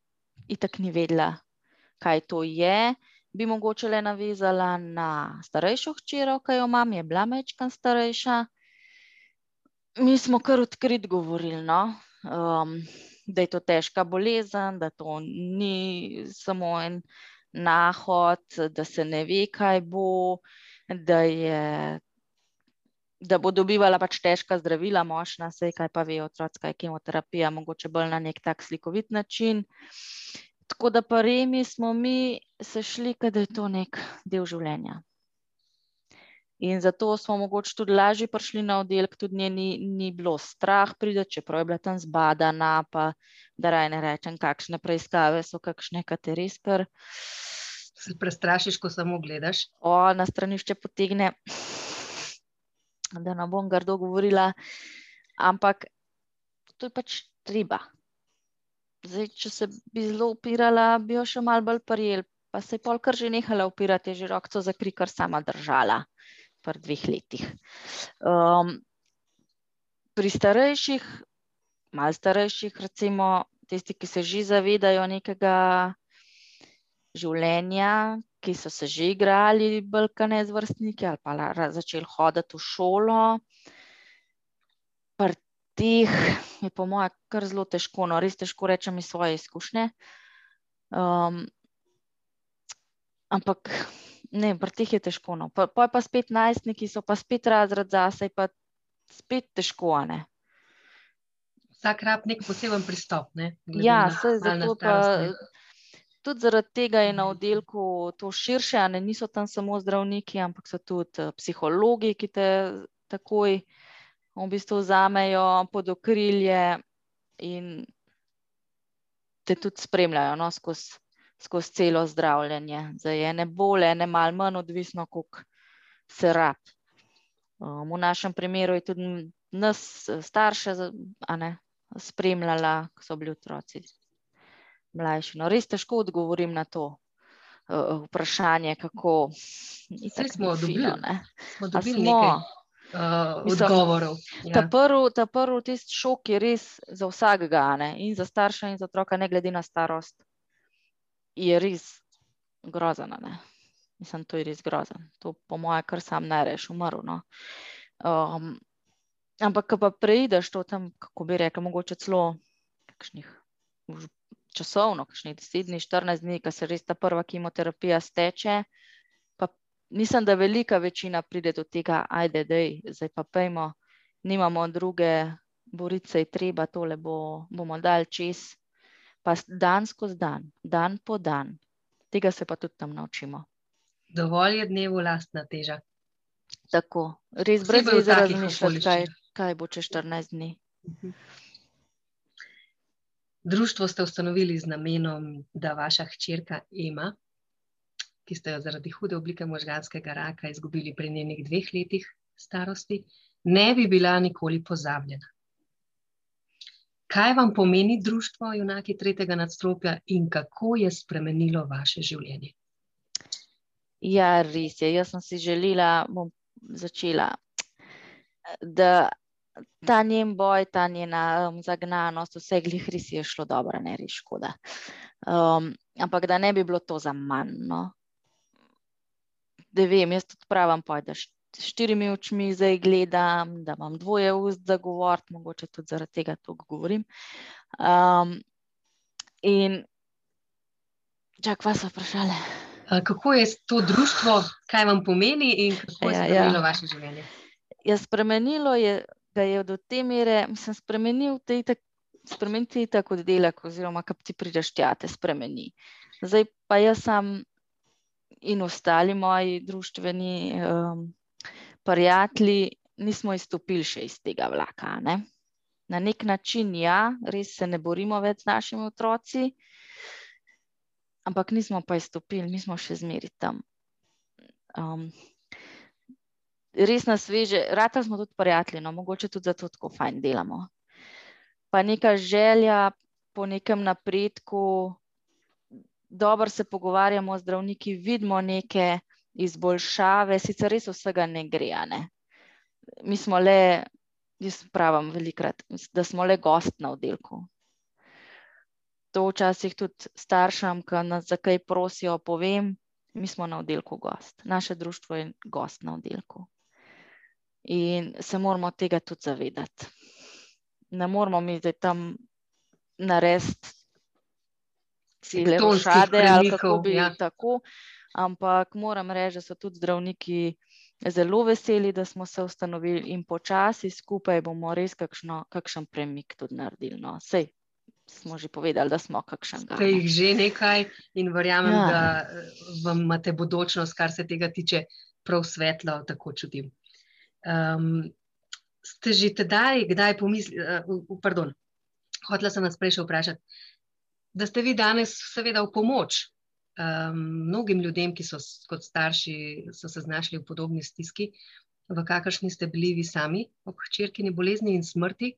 itak ni vedela, kaj to je. Bi mogoče le navezala na starejšo hčero, ki jo imam, je bila mečkan starejša. Mi smo kar odkrit govorili, no? um, da je to težka bolezen, da to ni samo en nahod, da se ne ve, kaj bo, da je da bo dobivala pač težka zdravila, močna, sej kaj pa ve otroci, kaj je kemoterapija, mogoče bolj na nek tak slikovit način. Tako da pa remi smo mi se šli, da je to nek del življenja. In zato smo mogoče tudi lažje prišli na oddelek, tudi nje ni, ni bilo strah priti, čeprav je bila tam zbadana, pa da raj ne rečem, kakšne preiskave so, kakšne katerijskar. Se prestrašiš, ko samo gledaš. O, na stranišče potegne, da ne bom grdo govorila, ampak to je pač treba. Zdaj, če se bi zelo upirala, bi jo še malo bolj prijel, pa se je pol kar že nehala upirati, je že rokco za kri kar sama držala pri dveh letih. Um, pri starejših, malo starejših, recimo tisti, ki se že zavedajo nekega življenja, ki so se že igrali balkane z vrstniki ali pa začeli hoditi v šolo. Pri teh je po mojem kar zelo težko, no res težko rečem iz svoje izkušnje. Um, ampak ne, pri teh je težko. No. Pa, pa pa spet najstniki so pa spet razred zase, pa spet težko, ne. Vsak rab nek poseben pristop. Ne? glede Ja, nadaljnjo zato pa tudi zaradi tega je na oddelku to širše, ne niso tam samo zdravniki, ampak so tudi uh, psihologi, ki te takoj v bistvu vzamejo pod okrilje in te tudi spremljajo no, skozi skozi celo zdravljenje. Zdaj je ne bolje, ne malo manj odvisno, koliko se rab. Um, v našem primeru je tudi nas starše ne, spremljala, ko so bili otroci mlajši. No, res težko odgovorim na to uh, vprašanje, kako smo dobili, smo dobili smo, nekaj. Uh, odgovorov. Ja. Ta prvi prv šok je res za vsakega, ne? in za starša, in za otroka, ne glede na starost je res grozen. Mislim, to je res grozen. To, po mojem, kar sam ne reš, umrl. No. Um, ampak, ko pa preideš to tam, kako bi rekel, mogoče celo kakšnih časovno, kakšnih 10 dni, 14 dni, ko se res ta prva kemoterapija steče. Mislim, da velika večina pride do tega, ajde, da zdaj pa pejmo, nimamo druge, boriti se je treba, tole bo, bomo dal čez pa dan skozi dan, dan po dan. Tega se pa tudi tam naučimo. Dovolj je dnevu lastna teža. Tako, res brez veze razmišljati, kaj, kaj bo čez 14 dni. Mhm. Društvo ste ustanovili z namenom, da vaša hčerka Ema, ki ste jo zaradi hude oblike možganskega raka izgubili pri njenih dveh letih starosti, ne bi bila nikoli pozabljena. Kaj vam pomeni društvo Junaki tretjega nadstropja in kako je spremenilo vaše življenje? Ja, res je. Jaz sem si želela, bom začela, da ta njen boj, ta njena um, zagnanost, vse glih res je šlo dobro, ne res škoda. Um, ampak da ne bi bilo to za manj. No. Da vem, jaz tudi pravim, pojdeš štirimi očmi zdaj gledam, da imam dvoje ust za govoriti, mogoče tudi zaradi tega to govorim. Um, in čak vas vprašali. Kako je to društvo, kaj vam pomeni in kako je ja, ja. spremenilo ja. vaše življenje? Ja, spremenilo je, da je do te mere, sem spremenil te itak, spremeniti tako oddelek, oziroma kap ti prideš tja, te spremeni. Zdaj pa jaz sem in ostali moji društveni um, prijatelji nismo izstopili še iz tega vlaka. Ne? Na nek način, ja, res se ne borimo več z našimi otroci, ampak nismo pa izstopili, mi smo še zmeri tam. Um, res nas veže, rata smo tudi prijatelji, no, mogoče tudi zato tako fajn delamo. Pa neka želja po nekem napredku, dobro se pogovarjamo z zdravniki, vidimo neke izboljšave, sicer res vsega ne gre. Ne? Mi smo le, jaz pravim, velikrat, da smo le gost na oddelku. To včasih tudi staršem, ki nas za kaj prosijo, povem, mi smo na oddelku gost. Naše društvo je gost na oddelku. In se moramo tega tudi zavedati. Ne moramo mi zdaj tam narediti cele rošade ali kako bi ja. tako ampak moram reči, da so tudi zdravniki zelo veseli, da smo se ustanovili in počasi skupaj bomo res kakšno, kakšen premik tudi naredili. No. Sej, smo že povedali, da smo kakšen. Ste jih že nekaj in verjamem, ja. da vam imate bodočnost, kar se tega tiče, prav svetlo, tako čutim. Um, ste že tedaj, kdaj pomislili, uh, pardon, hotela sem vas prej še vprašati, da ste vi danes seveda v pomoč um, mnogim ljudem, ki so kot starši so se znašli v podobni stiski, v kakršni ste bili vi sami, ob hčerkini bolezni in smrti.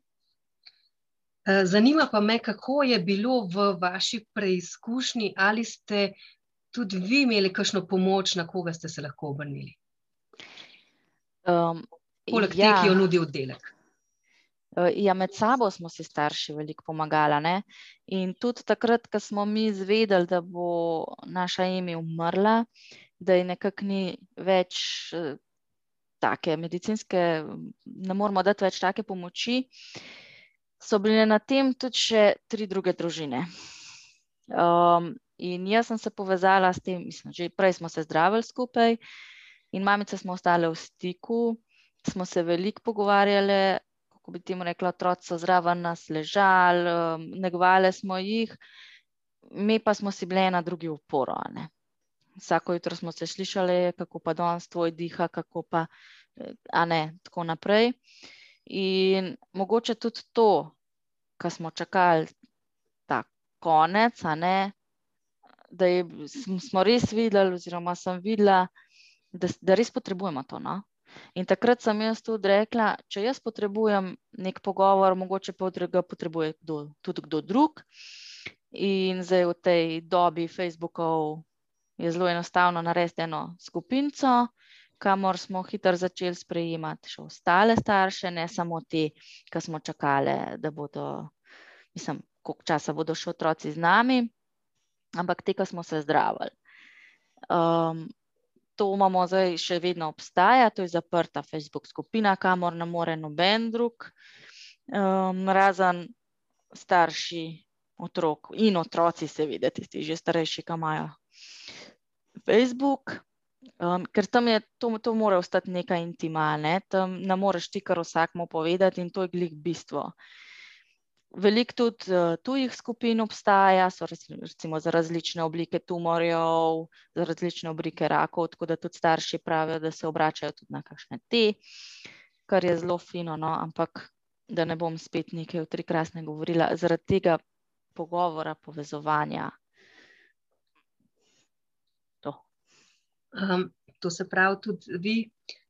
Uh, zanima pa me, kako je bilo v vaši preizkušnji, ali ste tudi vi imeli kakšno pomoč, na koga ste se lahko obrnili? Um, Poleg ja. teh, ki jo nudi oddelek. Ja, med sabo smo si starši veliko pomagali. Ne? In tudi takrat, ko smo mi izvedeli, da bo naša ime umrla, da je nekako ni več eh, take medicinske, ne moramo dati več take pomoči, so bile na tem tudi še tri druge družine. Um, in jaz sem se povezala s tem, mislim, že prej smo se zdravili skupaj, in mamice smo ostale v stiku, smo se veliko pogovarjali kako bi temu rekla, otroci so zraven nas ležali, um, negovali smo jih. mi pa smo si bili na drugi uporo. Vsako jutro smo se slišali, kako pa danes tvoj diha, kako pa, a ne, tako naprej. In mogoče tudi to, kar smo čakali, ta konec, ne, da je, smo res videli, oziroma sem videla, da, da res potrebujemo to. No? In takrat sem jaz tudi rekla, če jaz potrebujem nek pogovor, mogoče ga potrebuje kdo, tudi kdo drug. In zdaj v tej dobi Facebookov je zelo enostavno narediti eno skupino, kamor smo hitro začeli sprejemati še ostale starše, ne samo te, ki smo čakali, da bodo, mislim, koliko časa bodo še otroci z nami, ampak te, ki smo se zdravili. Um, to imamo zdaj še vedno obstaja, to je zaprta Facebook skupina, kamor ne more noben drug, um, razen starši otrok in otroci, seveda, tisti že starejši, ki imajo Facebook. Um, ker tam je to, to mora ostati nekaj intima, ne? tam ne moreš ti kar vsakmu povedati, in to je glik bistvo. Veliko tudi uh, tujih skupin obstaja, so recimo za različne oblike tumorjev, za različne oblike rakov, tako da tudi starši pravijo, da se obračajo tudi na kakšne te, kar je zelo fino, no? ampak da ne bom spet nekaj v tri krasne govorila, zaradi tega pogovora, povezovanja. To. Um, to se pravi, tudi vi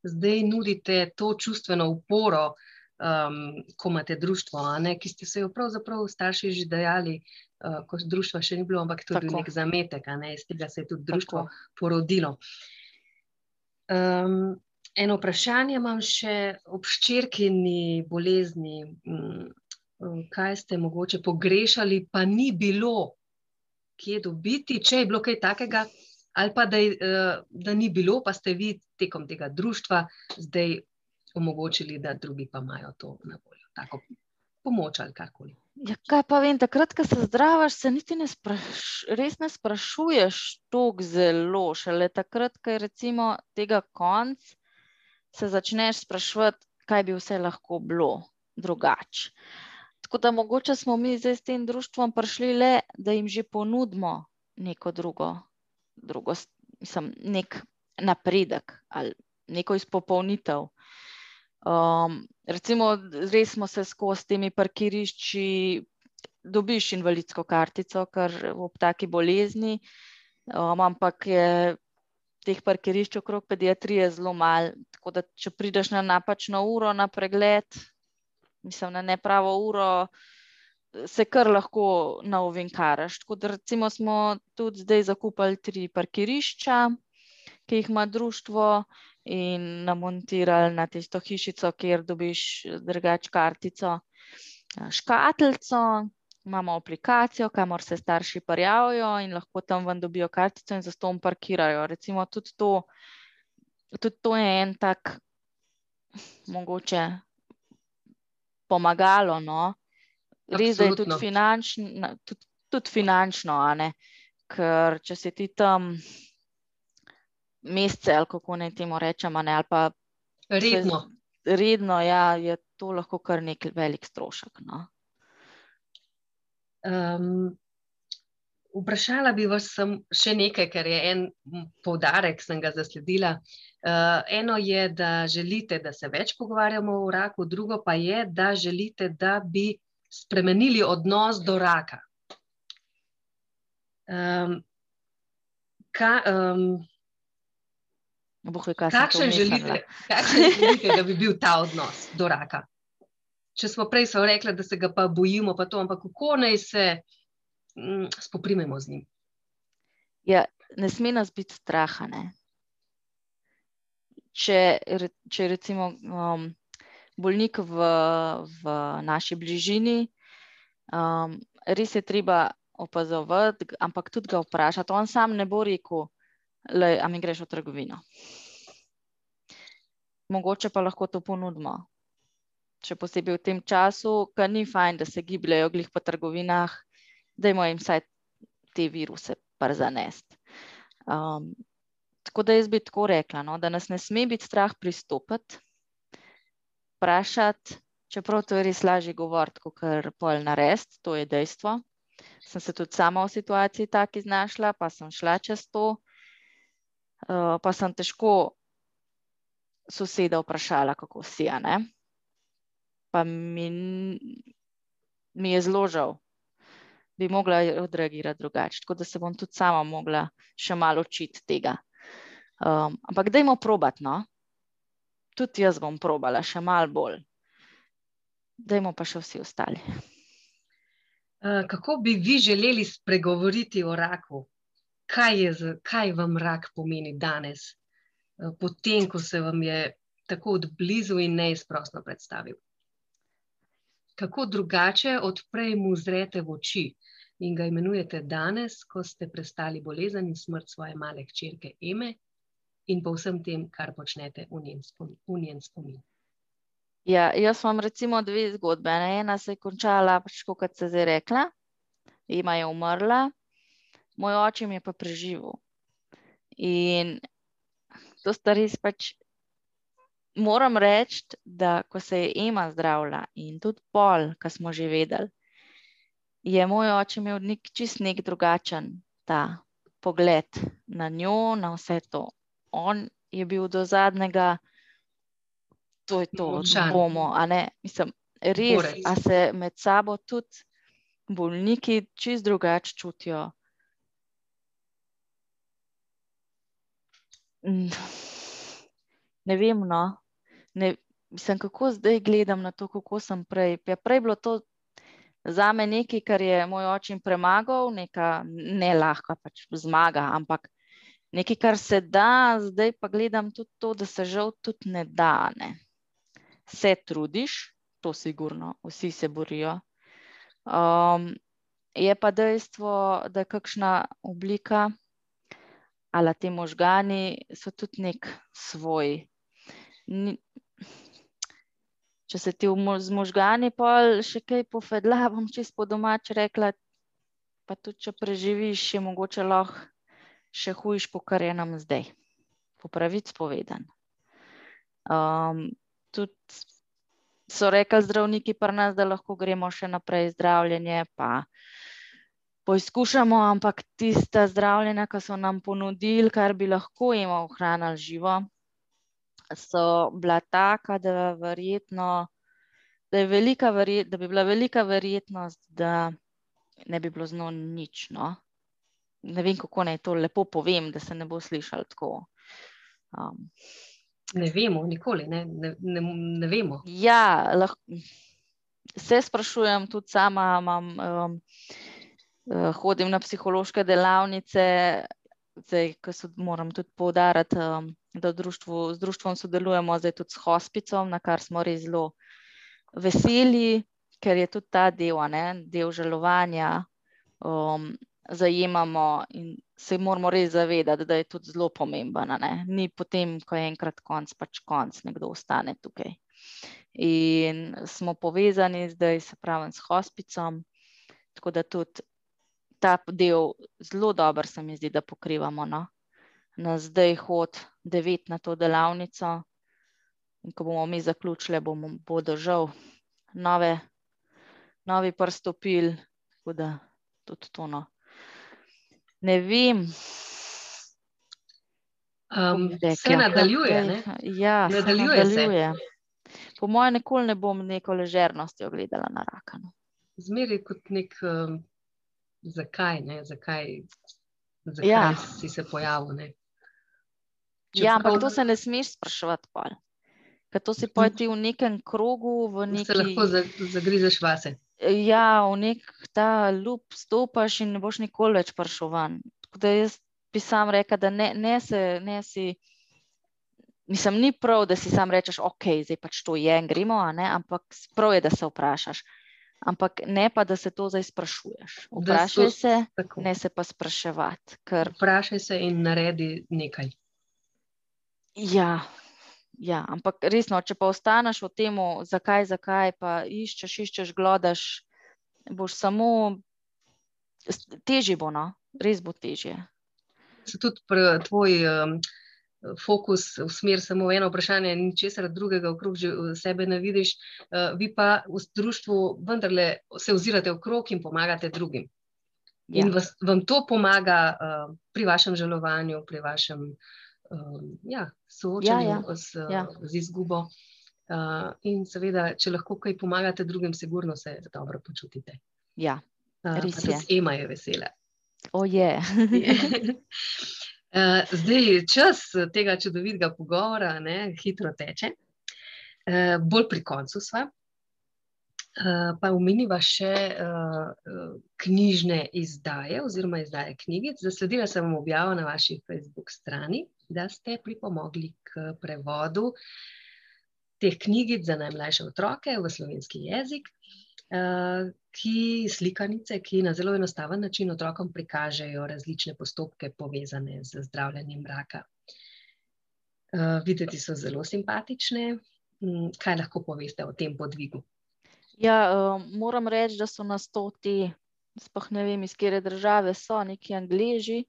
zdaj nudite to čustveno uporo um, ko imate društvo, ne, ki ste se jo pravzaprav starši že dajali, uh, ko društva še ni bilo, ampak tudi nek zametek, ne, iz tega se je tudi društvo Tako. porodilo. Um, eno vprašanje imam še ob ščirkini bolezni. Um, kaj ste mogoče pogrešali, pa ni bilo kje dobiti, če je bilo kaj takega, ali pa da, je, da ni bilo, pa ste vi tekom tega društva zdaj omogočili, da drugi pa imajo to na voljo, tako pomoč ali karkoli. Ja, kaj pa vem, takrat, ko se zdravaš, se niti ne, spraš, ne sprašuješ tako zelo. Šele takrat, ko je recimo tega konc, se začneš sprašovati, kaj bi vse lahko bilo drugače. Tako da mogoče smo mi zdaj s tem društvom prišli le, da jim že ponudimo neko drugo, drugo mislim, nek napredek ali neko izpopolnitev. Um, recimo, res smo se skozi temi parkirišči, dobiš invalidsko kartico, ker ob taki bolezni, um, ampak je teh parkirišč okrog pediatrije zelo malo. Tako da, če prideš na napačno uro na pregled, mislim na nepravo uro, se kar lahko naovinkaraš. Tako da, recimo, smo tudi zdaj zakupili tri parkirišča, ki jih ima društvo in namontirali na tisto hišico, kjer dobiš drugač kartico, škatlico, imamo aplikacijo, kamor se starši prijavijo in lahko tam ven dobijo kartico in za ston parkirajo. Recimo tudi to, tudi to je en tak mogoče pomagalo, no. Res, da je tudi finančno, tudi, tudi finančno, ker če si ti tam mesece, ali kako naj temu rečemo, ali pa redno. Redno, ja, je to lahko kar nek velik strošek. No. Um, vprašala bi vas še nekaj, ker je en poudarek, ki sem ga zasledila. Uh, eno je, da želite, da se več pogovarjamo o raku, drugo pa je, da želite, da bi spremenili odnos do raka. Um, ka, um, Bohe, kakšen, želite, kakšen želite, da bi bil ta odnos do raka? Če smo prej rekli, da se ga pa bojimo, pa to, ampak kako naj se mm, spoprimemo z njim? Ja, ne sme nas biti strah. Če, če recimo um, bolnik v, v naši bližini, um, res je treba opazovati, ampak tudi ga vprašati. On sam ne bo rekel, da mi greš v trgovino. Mogoče pa lahko to ponudimo. Še posebej v tem času, ki ni fajn, da se gibljajo glih po trgovinah, da jim vsaj te viruse przanest. Um, tako da jaz bi tako rekla, no, da nas ne sme biti strah pristopiti, vprašati, čeprav to je res lažje govoriti, kot kar pol narediti, to je dejstvo. sem se tudi sama v situaciji taki znašla, pa sem šla čez to, uh, pa sem težko soseda vprašala, kako si, a ne. Pa mi, mi je zelo žal, bi mogla odreagirati drugače, tako da se bom tudi sama mogla še malo učiti tega. Um, ampak dajmo probati, no. Tudi jaz bom probala še malo bolj. Dajmo pa še vsi ostali. Kako bi vi želeli spregovoriti o raku? Kaj, je, kaj vam rak pomeni danes, potem, ko se vam je tako odblizu in neizprostno predstavil? Kako drugače od prej mu zrete v oči in ga imenujete danes, ko ste prestali bolezen in smrt svoje male hčerke Eme in po vsem tem, kar počnete v njen spomin? V njen spomin? Ja, jaz imam recimo dve zgodbe. Ena se je končala, pač, kot se zdaj rekla, ima je umrla, moj oče je pa preživel. In to sta res pač. Moram reči, da ko se je Ema zdravila in tudi pol, ki smo že vedeli, je moj oče imel nek čist nek drugačen ta pogled na njo, na vse to. On je bil do zadnjega to je to, da bomo. Mislim, res, a se med sabo tudi bolniki čist drugače čutijo. Ne vem, no. ne, mislim, kako zdaj gledam na to, kako sem prej. Ja, prej je bilo to za me nekaj, kar je moj oče premagal, neka ne lahka pač zmaga, ampak nekaj, kar se da, zdaj pa gledam tudi to, da se žal tudi ne da. Ne se trudiš, to sigurno, vsi se borijo. Um, je pa dejstvo, da je kakšna oblika ali ti možgani so tudi nek svoj. Ni, če se ti z možgani pol še kaj pofedla, bom čist po domač rekla, pa tudi če preživiš, je mogoče lahko še hujš, po kar je nam zdaj. Po pravic povedan. Um, tudi so rekli zdravniki pri nas, da lahko gremo še naprej zdravljenje, pa poizkušamo, ampak tista zdravljenja, ki so nam ponudili, kar bi lahko jim ohranili živo, so bila taka, da, verjetno, da, velika verjet, da bi bila velika verjetnost, da ne bi bilo z njo nič. No? Ne vem, kako naj to lepo povem, da se ne bo slišalo tako. Um, Ne vemo, nikoli ne, ne, ne, ne vemo. Ja, lahko, se sprašujem, tudi sama imam, um, uh, hodim na psihološke delavnice, zdaj, ko so, moram tudi poudariti, um, da društvu, z društvom sodelujemo zdaj tudi s hospicom, na kar smo res zelo veseli, ker je tudi ta del, ne, del žalovanja. Um, zajemamo in se moramo res zavedati, da je tudi zelo pomemben. Ni potem, ko je enkrat konc, pač konc, nekdo ostane tukaj. In smo povezani zdaj, se pravi, s hospicom, tako da tudi ta del zelo dobro se mi zdi, da pokrivamo. No? Na zdaj hod devet na to delavnico. In ko bomo mi zaključili, bomo, bodo žal nove, novi prstopili, tako da tudi to. No. Ne vem. Um, se nadaljuje. Ne? Ja, nadaljuje. Se nadaljuje. Po mojem, nikoli ne bom neko ležernost gledala na raka. No. Zmeri kot nek, um, zakaj, ne? zakaj, zakaj ja. si se pojavil. Ja, ampak to se ne smeš spraševati. Ker to si pojdi v nekem krogu. V neki... Se lahko zagrizeš vase. Ja, v nek ta lup stopiš in ne boš nikoli več prišel ven. Tako da jaz bi sam rekel, da ne, ne, se, ne si. Mislim, ni prav, da si sam rečeš, ok, zdaj pač to je in gremo, ampak prav je, da se vprašaš. Ampak ne pa, da se to zdaj sprašuješ. Vprašaj se, tako. ne se pa spraševati. Ker... Vprašaj se in naredi nekaj. Ja, Ja, ampak resno, če pa ostaneš v tem, zakaj, zakaj, pa iščeš, iščeš, glodaš, boš samo težje, bo, no? res bo težje. Se tudi tvoj um, fokus usmeri samo v eno vprašanje, in česar drugega okrog sebe ne vidiš, uh, vi pa v društvu vendarle se ozirate okrog in pomagate drugim. Ja. In vas, vam to pomaga uh, pri vašem žalovanju, pri vašem uh, ja, soočanju ja, ja. Z, ja. z izgubo. Uh, in seveda, če lahko kaj pomagate drugim, sigurno se dobro počutite. Ja, res uh, je. Ema je vesela. O je. uh, zdaj, čas tega čudovitega pogovora ne, hitro teče. Uh, bolj pri koncu sva. Eh, pa umeniva še uh, knjižne izdaje oziroma izdaje knjigic. Zasledila sem objavo na vaši Facebook strani, da ste pripomogli k prevodu teh knjigic za najmlajše otroke v slovenski jezik, uh, ki slikanice, ki na zelo enostaven način otrokom prikažejo različne postopke povezane z zdravljenjem raka. Uh, videti so zelo simpatične. Mm, kaj lahko poveste o tem podvigu? Ja, uh, moram reči, da so nas to ti, sploh ne vem, iz kere države so, neki angliži,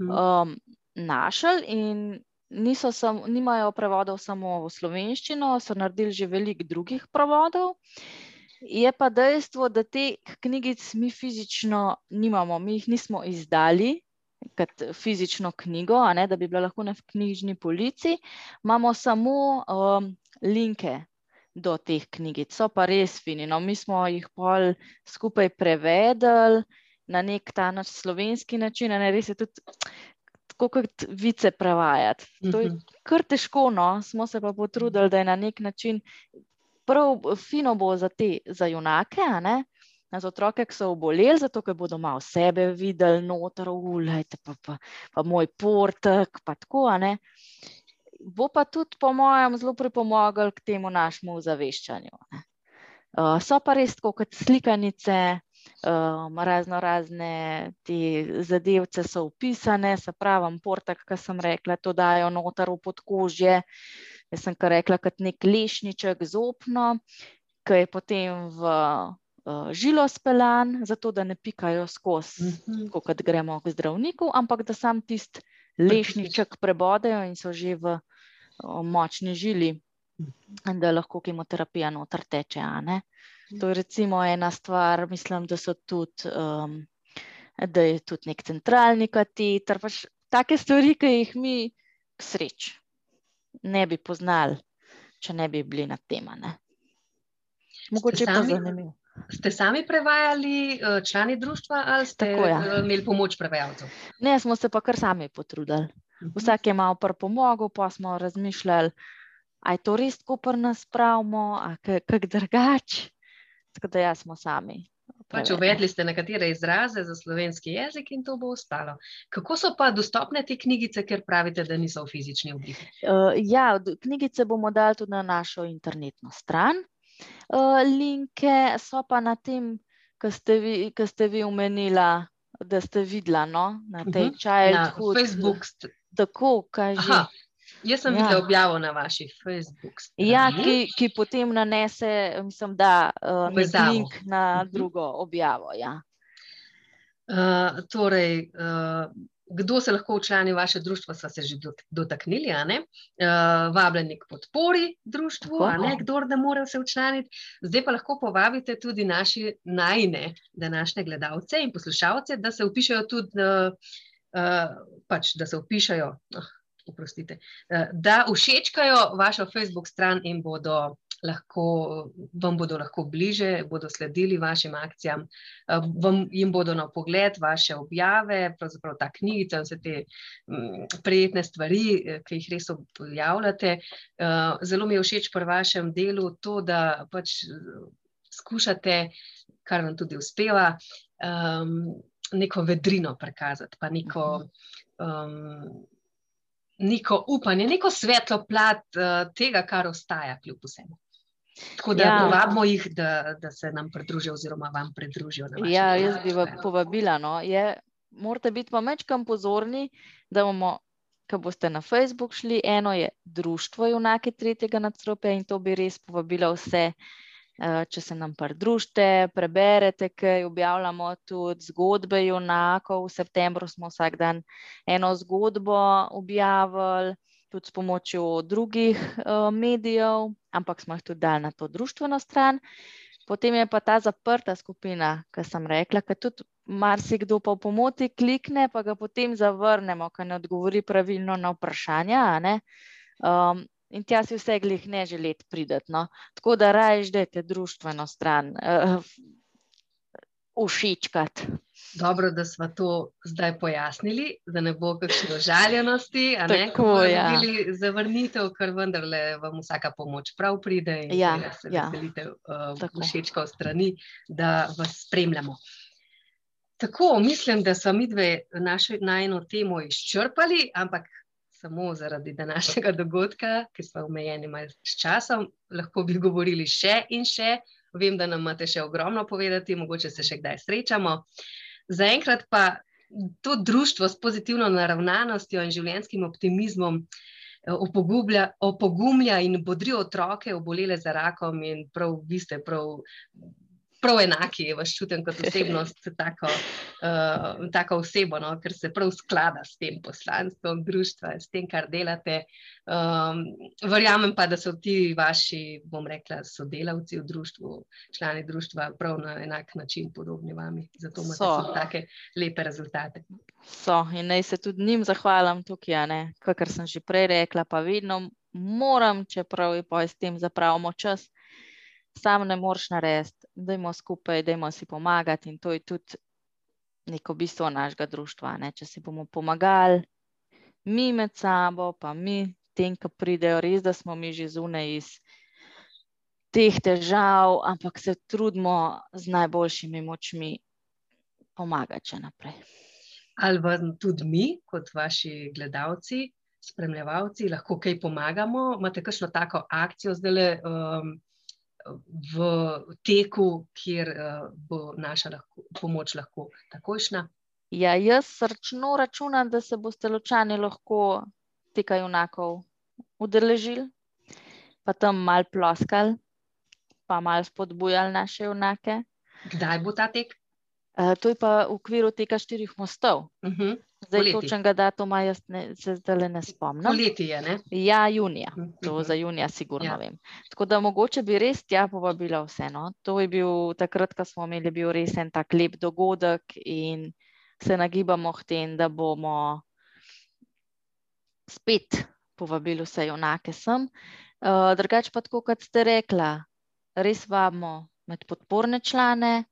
um, našli in niso sam, nimajo prevodov samo v slovenščino, so naredili že veliko drugih prevodov. Je pa dejstvo, da te knjigic mi fizično nimamo, mi jih nismo izdali. Kot fizično knjigo, ne, da bi bila lahko na knjižni polici, imamo samo um, linke, do teh knjigic. So pa res fini. No, mi smo jih pol skupaj prevedli na nek ta naš slovenski način, ne res je tudi tako kot vice prevajati. To je mhm. kar težko, no, smo se pa potrudili, da je na nek način prav fino bo za te, za junake, a ne. Za otroke, ki so oboleli, zato ker bodo malo sebe videli, noter, ulajte, pa, pa, pa moj portek, pa tako, a ne bo pa tudi, po mojem, zelo pripomogel k temu našemu ozaveščanju. Uh, so pa res tako kot slikanice, um, razno razne te zadevce so upisane, se pravi, portak, ki sem rekla, to dajo noter v podkožje. Jaz sem kar rekla, kot nek lešniček zopno, ki je potem v uh, žilo speljan, zato da ne pikajo skozi, mm -hmm. kot gremo k zdravniku, ampak da sam tisti lešniček prebodejo in so že v močni žili, da lahko kemoterapija noter teče. To je recimo ena stvar, mislim, da so tudi. Um, Da je tudi nek centralni kateter, pač take stvari, ki jih mi, k sreči, ne bi poznali, če ne bi bili na tem. Mogoče pa zanimivo. Ste sami prevajali, eh, člani društva, ali ste Tako, ja. Imeli pomoč prevajalcev? Ne, smo se pa kar sami potrudili. Mhm. Vsak je malo pomagal, pa smo razmišljali, ali je to res tako pri nas pravimo, ali kako drugače. Tako da ja, smo sami. Pač uvedli ste nekatere izraze za slovenski jezik in to bo ostalo. Kako so pa dostopne te knjigice, ker pravite, da niso v fizični obliki? Uh, ja, knjigice bomo dali tudi na našo internetno stran. Uh, linke so pa na tem, kar ste vi, ste vi umenila, da ste videla no? na tej uh -huh. childhood. Na Facebook tako, kaže. Jaz sem ja. videl objavo na vaših Facebook straneh. Ja, ki, ki potem nanese, mislim, da uh, link na mhm. drugo objavo. Ja. Uh, torej, uh, kdo se lahko učlani vaše društvo, so se že dotaknili, uh, vabljeni k podpori društvu, kdo da mora se učlaniti. Zdaj pa lahko povabite tudi naše najne današnje gledalce in poslušalce, da se upišajo tudi. Uh, Eh, pač, da se upišajo, oh, oprostite, uh, da všečkajo vašo Facebook stran in bodo lahko, vam bodo lahko bliže, bodo sledili vašim akcijam, uh, vam jim bodo na pogled vaše objave, pravzaprav ta knjigica vse te um, prijetne stvari, ki jih res objavljate. Zelo mi je všeč pri vašem delu to, da pač skušate, kar vam tudi uspeva. Um, neko vedrino prikazati, pa neko, um, neko upanje, neko svetlo plat uh, tega, kar ostaja, kljub vsemu. Tako da ja. povabimo jih, da, da se nam pridružijo, oziroma vam pridružijo. Ja, jaz bi vas povabila. No. Je, morate biti pa večkrat pozorni, da bomo. Ko boste na Facebook šli, eno je Društvo Junaki tretjega nadstropja in to bi res povabilo vse, uh, če se nam pridružite, preberete, kaj objavljamo tudi zgodbe junakov. V septembru smo vsak dan eno zgodbo objavili, tudi s pomočjo drugih uh, medijev, ampak smo jih tudi dali na to društveno stran. Potem je pa ta zaprta skupina, ki sem rekla, ker tudi marsikdo pa v pomoti klikne, pa ga potem zavrnemo, ker ne odgovori pravilno na vprašanja. Um, in tja si vse glih ne želeti prideti. No? Tako da rajš, da te družbeno stran uh, všečkati. Dobro, da smo to zdaj pojasnili, da ne bo kakšne žaljenosti, a ne Tako, ja. bili zavrnitev, ker vendarle vam vsaka pomoč prav pride in Ja, seveda se ja. veselite uh, Tako. všečkov strani, da vas spremljamo. Tako, mislim, da smo mi dve našo najno temo izčrpali, ampak samo zaradi današnjega dogodka, ki smo omejeni s časom, lahko bi govorili še in še. Vem, da nam imate še ogromno povedati, mogoče se še kdaj srečamo. Zaenkrat pa to društvo s pozitivno naravnanostjo in življenjskim optimizmom eh, opogumlja, opogumlja in bodri otroke, obolele za rakom, in prav vi ste prav. Prav enaki, vas čutim kot osebnost, tako, uh, tako osebo, no, ker se prav sklada s tem poslanstvom družstva, s tem, kar delate. Um, verjamem pa, da so ti vaši, bom rekla, sodelavci v društvu, člani društva, prav na enak način podobni vami. Zato imate So. tudi take lepe rezultate. So in naj se tudi njim zahvalim tukaj, kar sem že prej rekla, pa vedno moram, čeprav je pa s tem zapravimo čas, sam ne moreš narediti, dajmo skupaj, dajmo si pomagati in to je tudi neko bistvo našega društva. Ne. Če si bomo pomagali, mi med sabo, pa mi tem, ki pridejo, res, da smo mi že zunaj iz teh težav, ampak se trudimo z najboljšimi močmi pomagati še naprej. Ali vam tudi mi, kot vaši gledalci, spremljevalci, lahko kaj pomagamo? Imate kakšno tako akcijo zdaj um, v teku, kjer uh, bo naša lahko, pomoč lahko takojšna? Ja, jaz srčno računam, da se boste ločani lahko tega junakov udeležili, pa tam mal ploskali, pa mal spodbujali naše junake. Kdaj bo ta tek? Uh, to je pa v okviru tega štirih mostov. Uh -huh. Zdaj Poleti. točnega datuma jaz ne, se zdaj ne spomnim. Poleti je, ne? Ja, junija. To Mhm. za junija sigurno Ja. ja. vem. Tako da mogoče bi res tja povabila vseeno. To je bil takrat, ko smo imeli bil res en tak lep dogodek in se nagibamo k tem, da bomo spet povabili vse junake sem. Uh, drugač pa tako, kot ste rekla, res vabimo med podporne člane,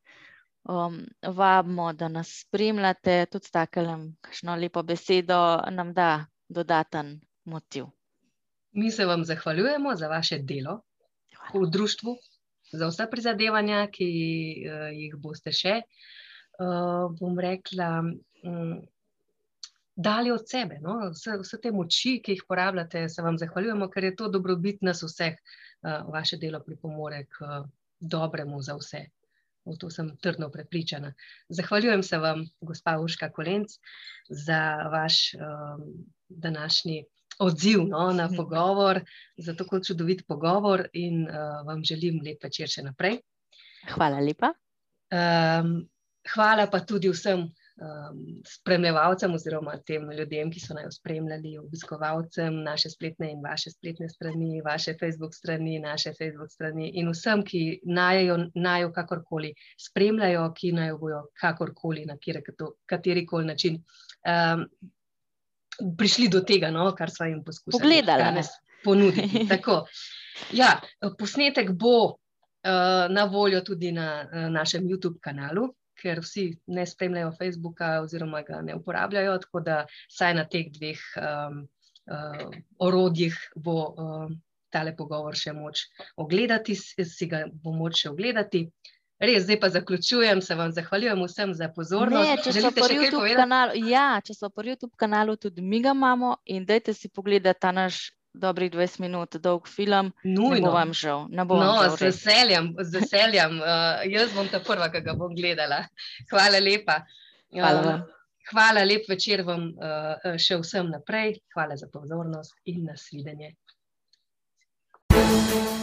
um, vabimo, da nas spremljate, tudi s takelem, kakšno lepo besedo nam da dodaten motiv. Mi se vam zahvaljujemo za vaše delo v društvu, za vsa prizadevanja, ki uh, jih boste še, uh, bom rekla, um, dali od sebe. No? Vse, vse te moči, ki jih porabljate, se vam zahvaljujemo, ker je to dobrobit nas vseh. Uh, vaše delo pripomore k uh, dobremu za vse. V to sem trdno prepričana. Zahvaljujem se vam, gospa Urška Kolenc, za vaš um, današnji odziv no, na pogovor, za tako čudovit pogovor in uh, vam želim lep večer še naprej. Hvala lepa. Um, hvala pa tudi vsem um, spremljevalcem oziroma tem ljudem, ki so naj spremljali, obiskovalcem naše spletne in vaše spletne strani, vaše Facebook strani, naše Facebook strani in vsem, ki najo, najo kakorkoli spremljajo, ki naj bojo kakorkoli na kateri koli način. Um, prišli do tega, no, kar smo jim poskušali Pogledali, ne. danes ponuditi. Tako. Ja, posnetek bo uh, na voljo tudi na uh, našem YouTube kanalu, ker vsi ne spremljajo Facebooka oziroma ga ne uporabljajo, tako da saj na teh dveh um, uh, orodjih bo um, tale pogovor še moč ogledati, si ga bo moč še ogledati. Res, zdaj pa zaključujem, se vam zahvaljujem vsem za pozornost. Ne, če Želite po YouTube kanalu, ja, če so po YouTube kanalu, tudi mi ga imamo in dajte si pogledati ta naš dobrih 20 minut dolg film. Nujno. Ne bo vam žal. Bo no, vam žal z veseljem, z veseljem. Uh, jaz bom ta prva, ki ga bom gledala. Hvala lepa. Hvala, eh, vam. uh, hvala lep večer vam uh, še vsem naprej. Hvala za pozornost in nasvidenje. thank you